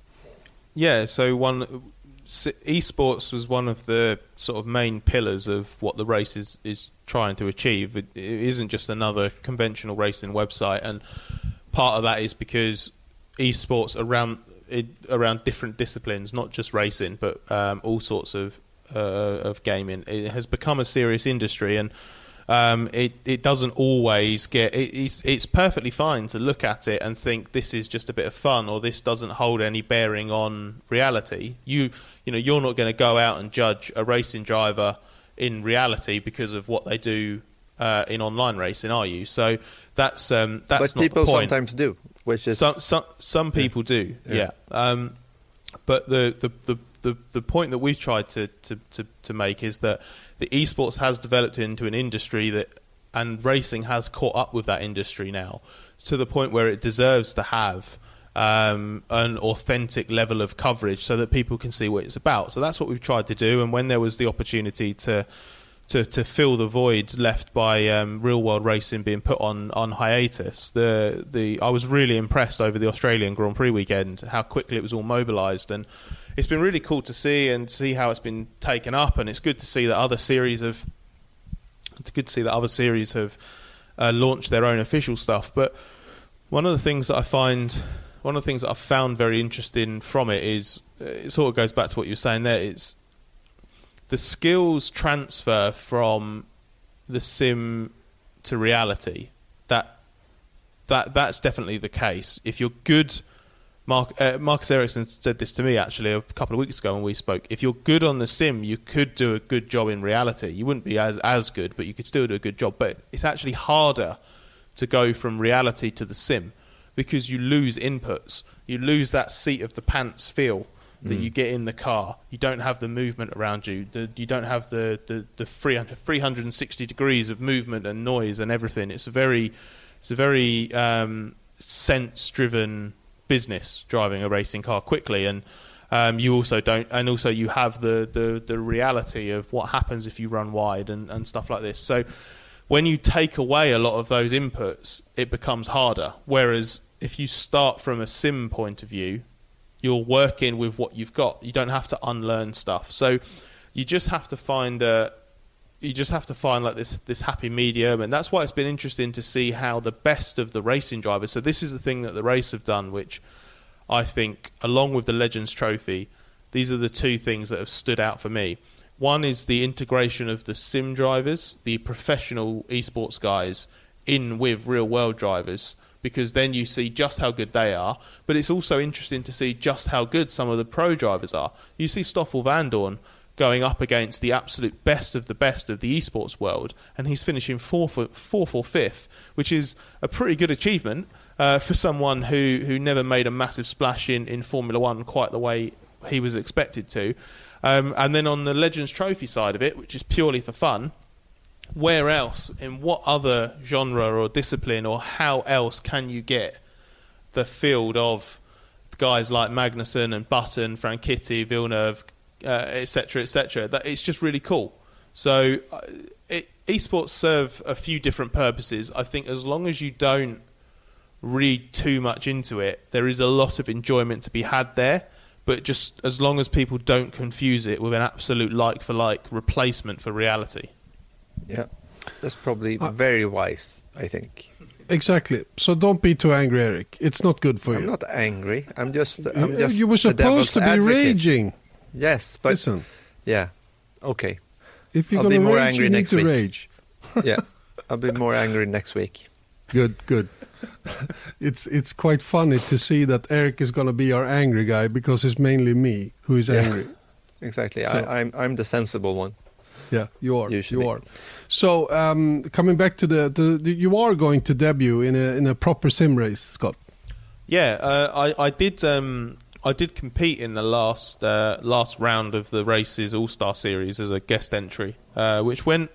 Yeah, so one esports was one of the sort of main pillars of what the race is, is trying to achieve. It, it isn't just another conventional racing website, and part of that is because esports around it, around different disciplines, not just racing, but um, all sorts of uh, of gaming, it has become a serious industry and um, it it doesn't always get. It, it's it's perfectly fine to look at it and think this is just a bit of fun or this doesn't hold any bearing on reality. You you know you're not going to go out and judge a racing driver in reality because of what they do uh, in online racing, are you? So that's um, that's but people sometimes do, which is some some, some people yeah. do, yeah. yeah. Um, but the, the, the, the, the point that we've tried to, to, to, to make is that the esports has developed into an industry that, and racing has caught up with that industry now to the point where it deserves to have um, an authentic level of coverage so that people can see what it's about. So that's what we've tried to do. And when there was the opportunity to to, to fill the void left by um, real world racing being put on, on hiatus, the the I was really impressed over the Australian Grand Prix weekend how quickly it was all mobilised and it's been really cool to see and see how it's been taken up, and it's good to see that other series have. It's good to see that other series have uh, launched their own official stuff. But one of the things that I find, one of the things that I've found very interesting from it is, uh, it sort of goes back to what you were saying there. It's the skills transfer from the sim to reality. That that that's definitely the case. If you're good Mark, uh, Marcus Ericsson said this to me actually a couple of weeks ago when we spoke. If you're good on the sim, you could do a good job in reality. You wouldn't be as as good, but you could still do a good job. But it's actually harder to go from reality to the sim because you lose inputs. You lose that seat of the pants feel that you get in the car. You don't have the movement around you. The, you don't have the, the, the 300, 360 degrees of movement and noise and everything. It's a very, it's a very um, sense-driven business driving a racing car quickly and. Um, you also don't, and also you have the, the, the reality of what happens if you run wide and, and stuff like this. So, when you take away a lot of those inputs, it becomes harder. Whereas if you start from a sim point of view, you're working with what you've got. You don't have to unlearn stuff. So you just have to find a you just have to find like this this happy medium and that's why it's been interesting to see how the best of the racing drivers so this is the thing that the race have done which I think along with the Legends trophy these are the two things that have stood out for me one is the integration of the sim drivers the professional esports guys in with real world drivers because then you see just how good they are. But it's also interesting to see just how good some of the pro drivers are. You see Stoffel Vandoorne going up against the absolute best of the best of the esports world, and he's finishing fourth or, fourth or fifth, which is a pretty good achievement uh, for someone who, who never made a massive splash in, in Formula One quite the way he was expected to. Um, and then on the Legends Trophy side of it, which is purely for fun, where else, in what other genre or discipline, or how else can you get the field of guys like Magnussen and Button, Franchitti, Villeneuve, etc., uh, etc.? Et that it's just really cool. So, uh, it, esports serve a few different purposes. I think as long as you don't read too much into it, there is a lot of enjoyment to be had there. But just as long as people don't confuse it with an absolute like for like replacement for reality. Yeah, that's probably uh, very wise, I think. Exactly. So don't be too angry, Erik. It's not good for I'm you. I'm not angry. I'm just. I'm just you were supposed to be advocate. raging. Yes, but listen. Yeah. Okay. If you're going to rage, you need to week. rage. yeah, I'll be more angry next week. Good, good. it's it's quite funny to see that Erik is going to be our angry guy because it's mainly me who is yeah, angry. Exactly. So. I, I'm I'm the sensible one. Yeah, you are. Usually. You are. So um, coming back to the, the, the, you are going to debut in a in a proper sim race, Scott. Yeah, uh, I I did um, I did compete in the last uh, last round of the races All Star Series as a guest entry, uh, which went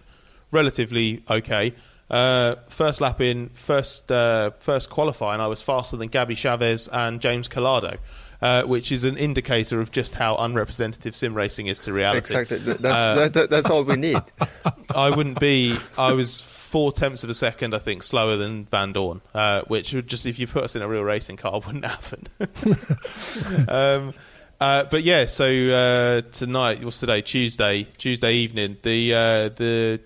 relatively okay. Uh, first lap in, first uh, first qualifying, I was faster than Gabby Chaves and James Calado uh, which is an indicator of just how unrepresentative sim racing is to reality. Exactly. That's, uh, that, that's all we need. I wouldn't be. I was four tenths of a second, I think, slower than Vandoorne, uh, which would just if you put us in a real racing car wouldn't happen. um, uh, but yeah, so uh, tonight, what's today? Tuesday, Tuesday evening, the uh, the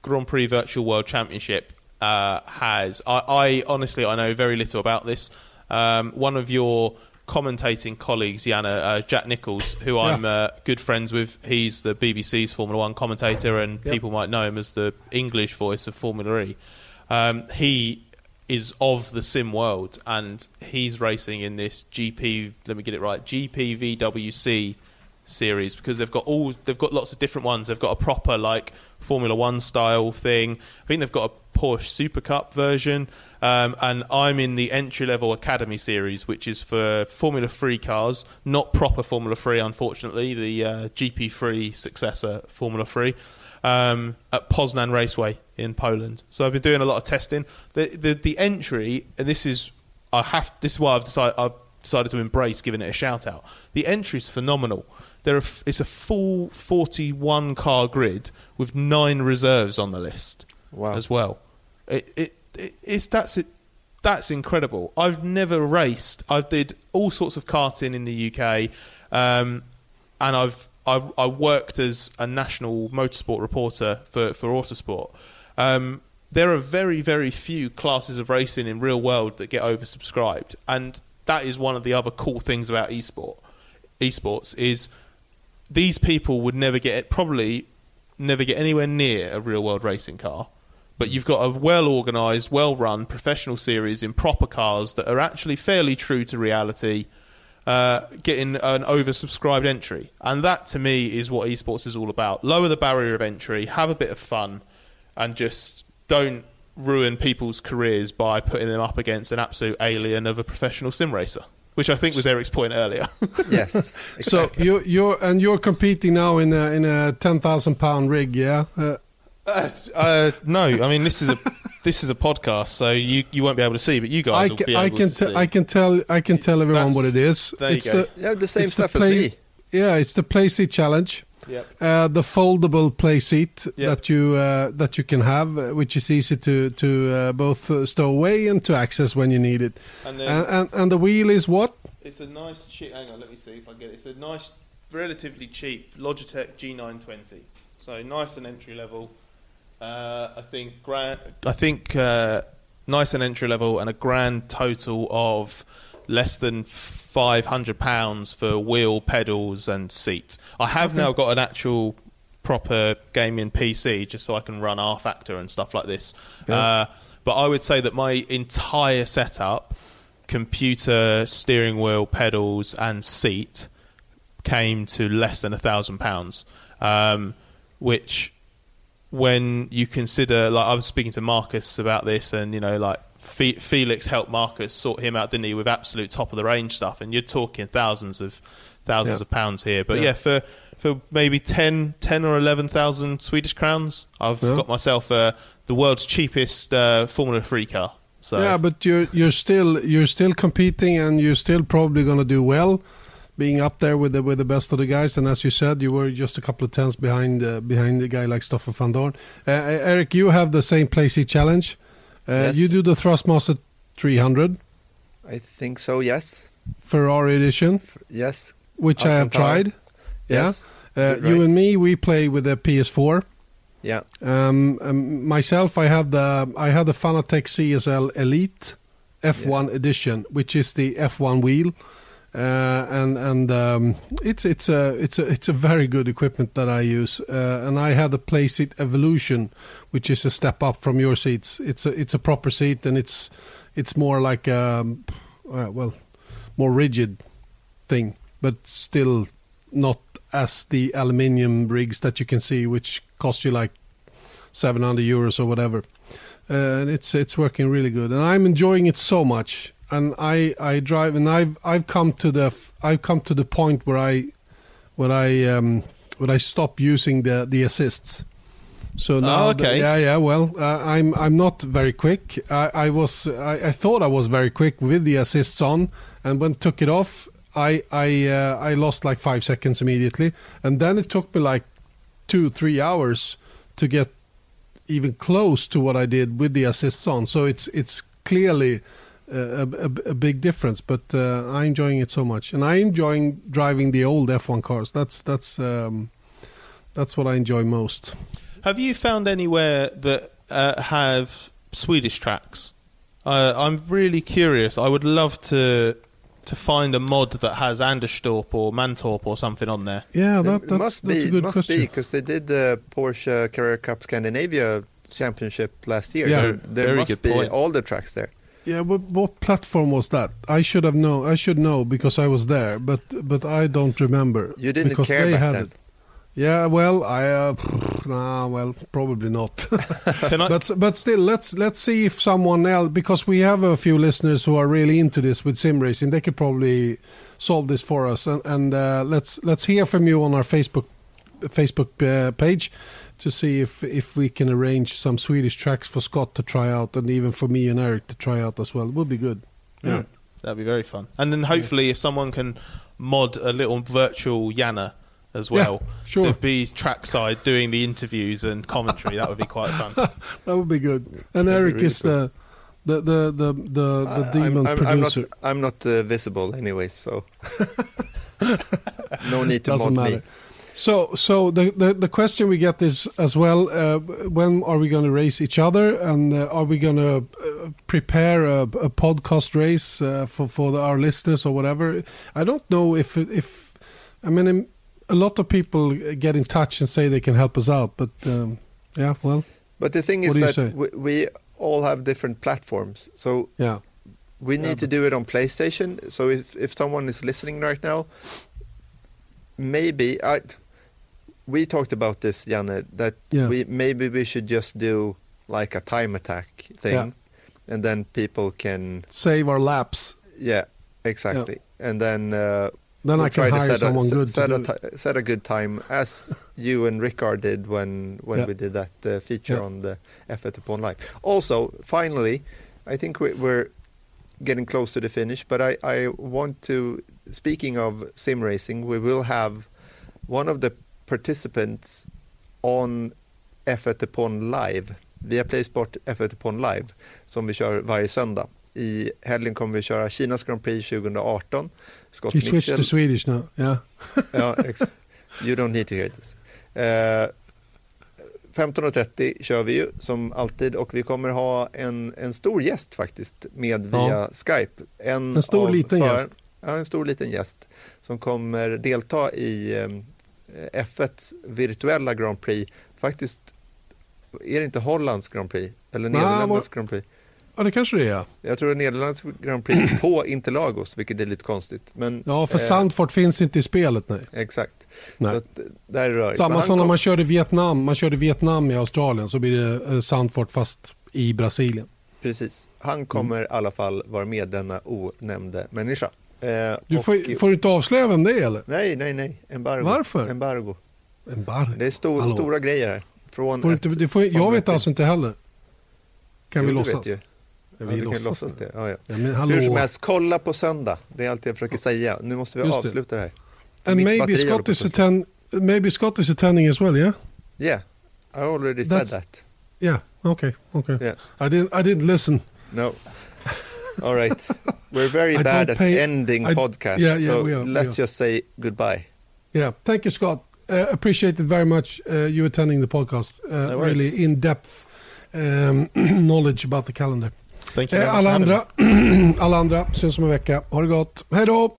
Grand Prix Virtual World Championship uh, has. I, I, honestly, I know very little about this. Um, one of your commentating colleagues, Janne, uh, Jack Nicholls, who yeah. I'm uh, good friends with. He's the BBC's Formula One commentator, and yep. people might know him as the English voice of Formula E. Um, he is of the sim world, and he's racing in this GP. Let me get it right. GPVWC series because they've got all they've got lots of different ones. They've got a proper like Formula One style thing. I think they've got a Porsche Super Cup version. Um, and I'm in the entry level Academy series, which is for Formula 3 cars, not proper Formula 3, unfortunately, the uh, GP3 successor Formula 3. Um, at Poznan Raceway in Poland. So I've been doing a lot of testing. The the, the entry, and this is I have this is why I've decided I've decided to embrace giving it a shout out. The entry is phenomenal. There are, it's a full 41 car grid with nine reserves on the list wow. as well. It, it it's that's it. That's incredible. I've never raced. I did all sorts of karting in the UK, um, and I've, I've I worked as a national motorsport reporter for for Autosport. Um, there are very very few classes of racing in real world that get oversubscribed, and that is one of the other cool things about esport. Esports is these people would never get probably never get anywhere near a real world racing car but you've got a well organised, well run professional series in proper cars that are actually fairly true to reality, uh, getting an oversubscribed entry. And that to me is what esports is all about. Lower the barrier of entry, have a bit of fun, and just don't ruin people's careers by putting them up against an absolute alien of a professional sim racer. which I think was Erik's point earlier. yes. So you you're and you're competing now in a in a ten thousand pound rig, yeah. Uh, Uh, uh, no, I mean this is a this is a podcast, so you, you won't be able to see, but you guys I will can, be I able can to te- see. I can tell I can tell everyone what it That's- is. there you it's go. a- You have the same it's the stuff as me. Yeah, it's the Playseat challenge. Yep. Uh, the foldable Playseat Yep. that you uh, that you can have, uh, which is easy to to uh, both uh, stow away and to access when you need it. And then- and, and and the wheel is what? It's a nice cheap. Hang on, let me see if I get it. It's a nice, relatively cheap Logitech G920. So nice and entry level. Uh, I think grand. I think uh, nice and entry level, and a grand total of less than five hundred pounds for wheel, pedals, and seat. I have now got an actual proper gaming PC just so I can run rFactor and stuff like this. Uh, but I would say that my entire setup computer, steering wheel, pedals, and seat came to less than a thousand pounds, um, which when you consider, like I was speaking to Marcus about this, and you know, like Fe- Felix helped Marcus sort him out, didn't he, with absolute top of the range stuff, and you're talking thousands of thousands Yeah. of pounds here. But Yeah. yeah, for for maybe 10, 10 or eleven thousand Swedish crowns, I've Yeah. got myself uh, the world's cheapest uh, Formula Three car. So Yeah, but you're you're still you're still competing, and you're still probably going to do well, being up there with the with the best of the guys. And as you said, you were just a couple of tenths behind uh, behind the guy like Stoffel Vandoorne. Uh, Erik, you have the same Playseat challenge. Uh, Yes. You do the Thrustmaster 300 I think so, yes. Ferrari edition, Yes. which I have Alcantara. tried. Yeah. Yes. Uh, You're You and me, we play with the PS4. Yeah. Um, um, myself, I had the I had the Fanatec CSL Elite F1 edition, which is the F1 wheel, uh, and and um, it's it's a it's a it's a very good equipment that I use. Uh, and I had the Playseat Evolution, which is a step up from your seats. It's a it's a proper seat, and it's it's more like a uh, well, more rigid thing, but still not as the aluminium rigs that you can see, which cost you like 700 euros or whatever. Uh, and it's it's working really good, and I'm enjoying it so much. And I, I drive, and I've I've come to the I've come to the point where I where I um, where I stop using the the assists. So now, the- okay. yeah, yeah. Well, uh, I'm I'm not very quick. I, I was I, I thought I was very quick with the assists on, and when took it off, I I uh, I lost like five seconds immediately, and then it took me like two three hours to get even close to what I did with the assists on. So it's it's clearly a, a, a big difference. But uh, I'm enjoying it so much, and I'm enjoying driving the old F1 cars. That's that's um, that's what I enjoy most. Have you found anywhere that uh, have Swedish tracks? Uh, I'm really curious. I would love to to find a mod that has Anderstorp or Mantorp or something on there. Yeah, that, that's must that's be, a good must question. be because they did the Porsche Carrera Cup Scandinavia Championship last year. Yeah. so there very must good be point. all the tracks there. Yeah, what, what platform was that? I should have known. I should know because I was there, but but I don't remember. You didn't because care they had then. It. Yeah, well, I uh, nah, well, probably not. Can I? but but still, let's let's see if someone else because we have a few listeners who are really into this with sim racing. They could probably solve this for us, and, and uh, let's let's hear from you on our Facebook Facebook uh, page to see if if we can arrange some Swedish tracks for Scott to try out, and even for me and Erik to try out as well. It would be good. Yeah. That'd be very fun. And then hopefully, if someone can mod a little virtual Janne as Yeah, well, sure. to be trackside doing the interviews and commentary, that would be quite fun. That would be good. And That'd Erik really is the, the the the the the I- demon I'm, I'm, I'm not, producer. I'm not uh, visible anyway, so no need to Doesn't mod matter. me. So so the, the the question we get is as well: uh, when are we going to race each other, and uh, are we going to uh, prepare a, a podcast race uh, for for the, our listeners or whatever? I don't know if if I mean. A lot of people get in touch and say they can help us out, but um, yeah, well, But the thing is that we, we all have different platforms, so yeah, we need to do it on PlayStation. So if if someone is listening right now, maybe I, we talked about this, Janne, that Yeah. we maybe we should just do like a time attack thing, Yeah. and then people can save our laps. yeah Exactly. And then uh, Then we'll I can try to hire set a, someone set, good set, to a it. ti- set a good time as you and Rickard did when when Yeah. we did that uh, feature Yeah. on the F1 upon life. Also, finally, I think we, we're getting close to the finish, but I, I want to, speaking of sim racing, we will have one of the participants on F1 upon live, via Playsport F1 upon live, som vi kör varje söndag. I helgen kommer vi köra Kinas Grand Prix 2018. Scott He switched Mitchell. to Swedish now. Yeah. Ja, you don't need to hear this. Eh, 15.30 kör vi ju som alltid och vi kommer ha en, en stor gäst faktiskt med via Ja. Skype. En, En stor liten gäst. Ja, en stor liten gäst som kommer delta i eh, F1s virtuella Grand Prix. Faktiskt är det inte Hollands Grand Prix eller Nederländernas Grand Prix. ja, det kanske det är. Jag tror det är Nederländernas Grand Prix på Interlagos, vilket är lite konstigt. Men, Ja, för eh, Sandfort finns inte i spelet, nej. Exakt. Nej. Att, eh, där är rörigt. Samma som när man körde Vietnam. Man körde Vietnam i Australien så blir det eh, Sandfort fast i Brasilien. Precis. Han kommer Mm. i alla fall vara med, denna onämnde människa. Eh, Du och- får, får du inte avslöja vem det är eller? Nej, nej, nej. Embargo. Varför? Embargo. Embargo. Det är stor, stora grejer här. Från Får ett- inte, det får, jag vet alltså inte heller. Kan Jo, vi låtsas? vet. Ja, vi låtsas låtsas det. Ja, ja. Ja. Hur som helst, kolla på söndag. Det är allt jag försöker säga. Nu måste vi Just avsluta det här. And Mitt maybe Scott, attend, maybe Scott is attending as well, yeah? Yeah, I already That's- said that. Yeah, okay, okay. Yeah. I, didn't, I didn't listen. No. All right. We're very I bad at pay- ending I- podcasts, yeah, yeah, so we are, we let's are. just say goodbye. Yeah, thank you, Scott. Uh, appreciate it very much. Uh, you attending the podcast. Uh, No really in depth um, knowledge about the calendar. Thank you. Eh, alla andra, alla andra syns om en vecka. Ha det gott. Hej då!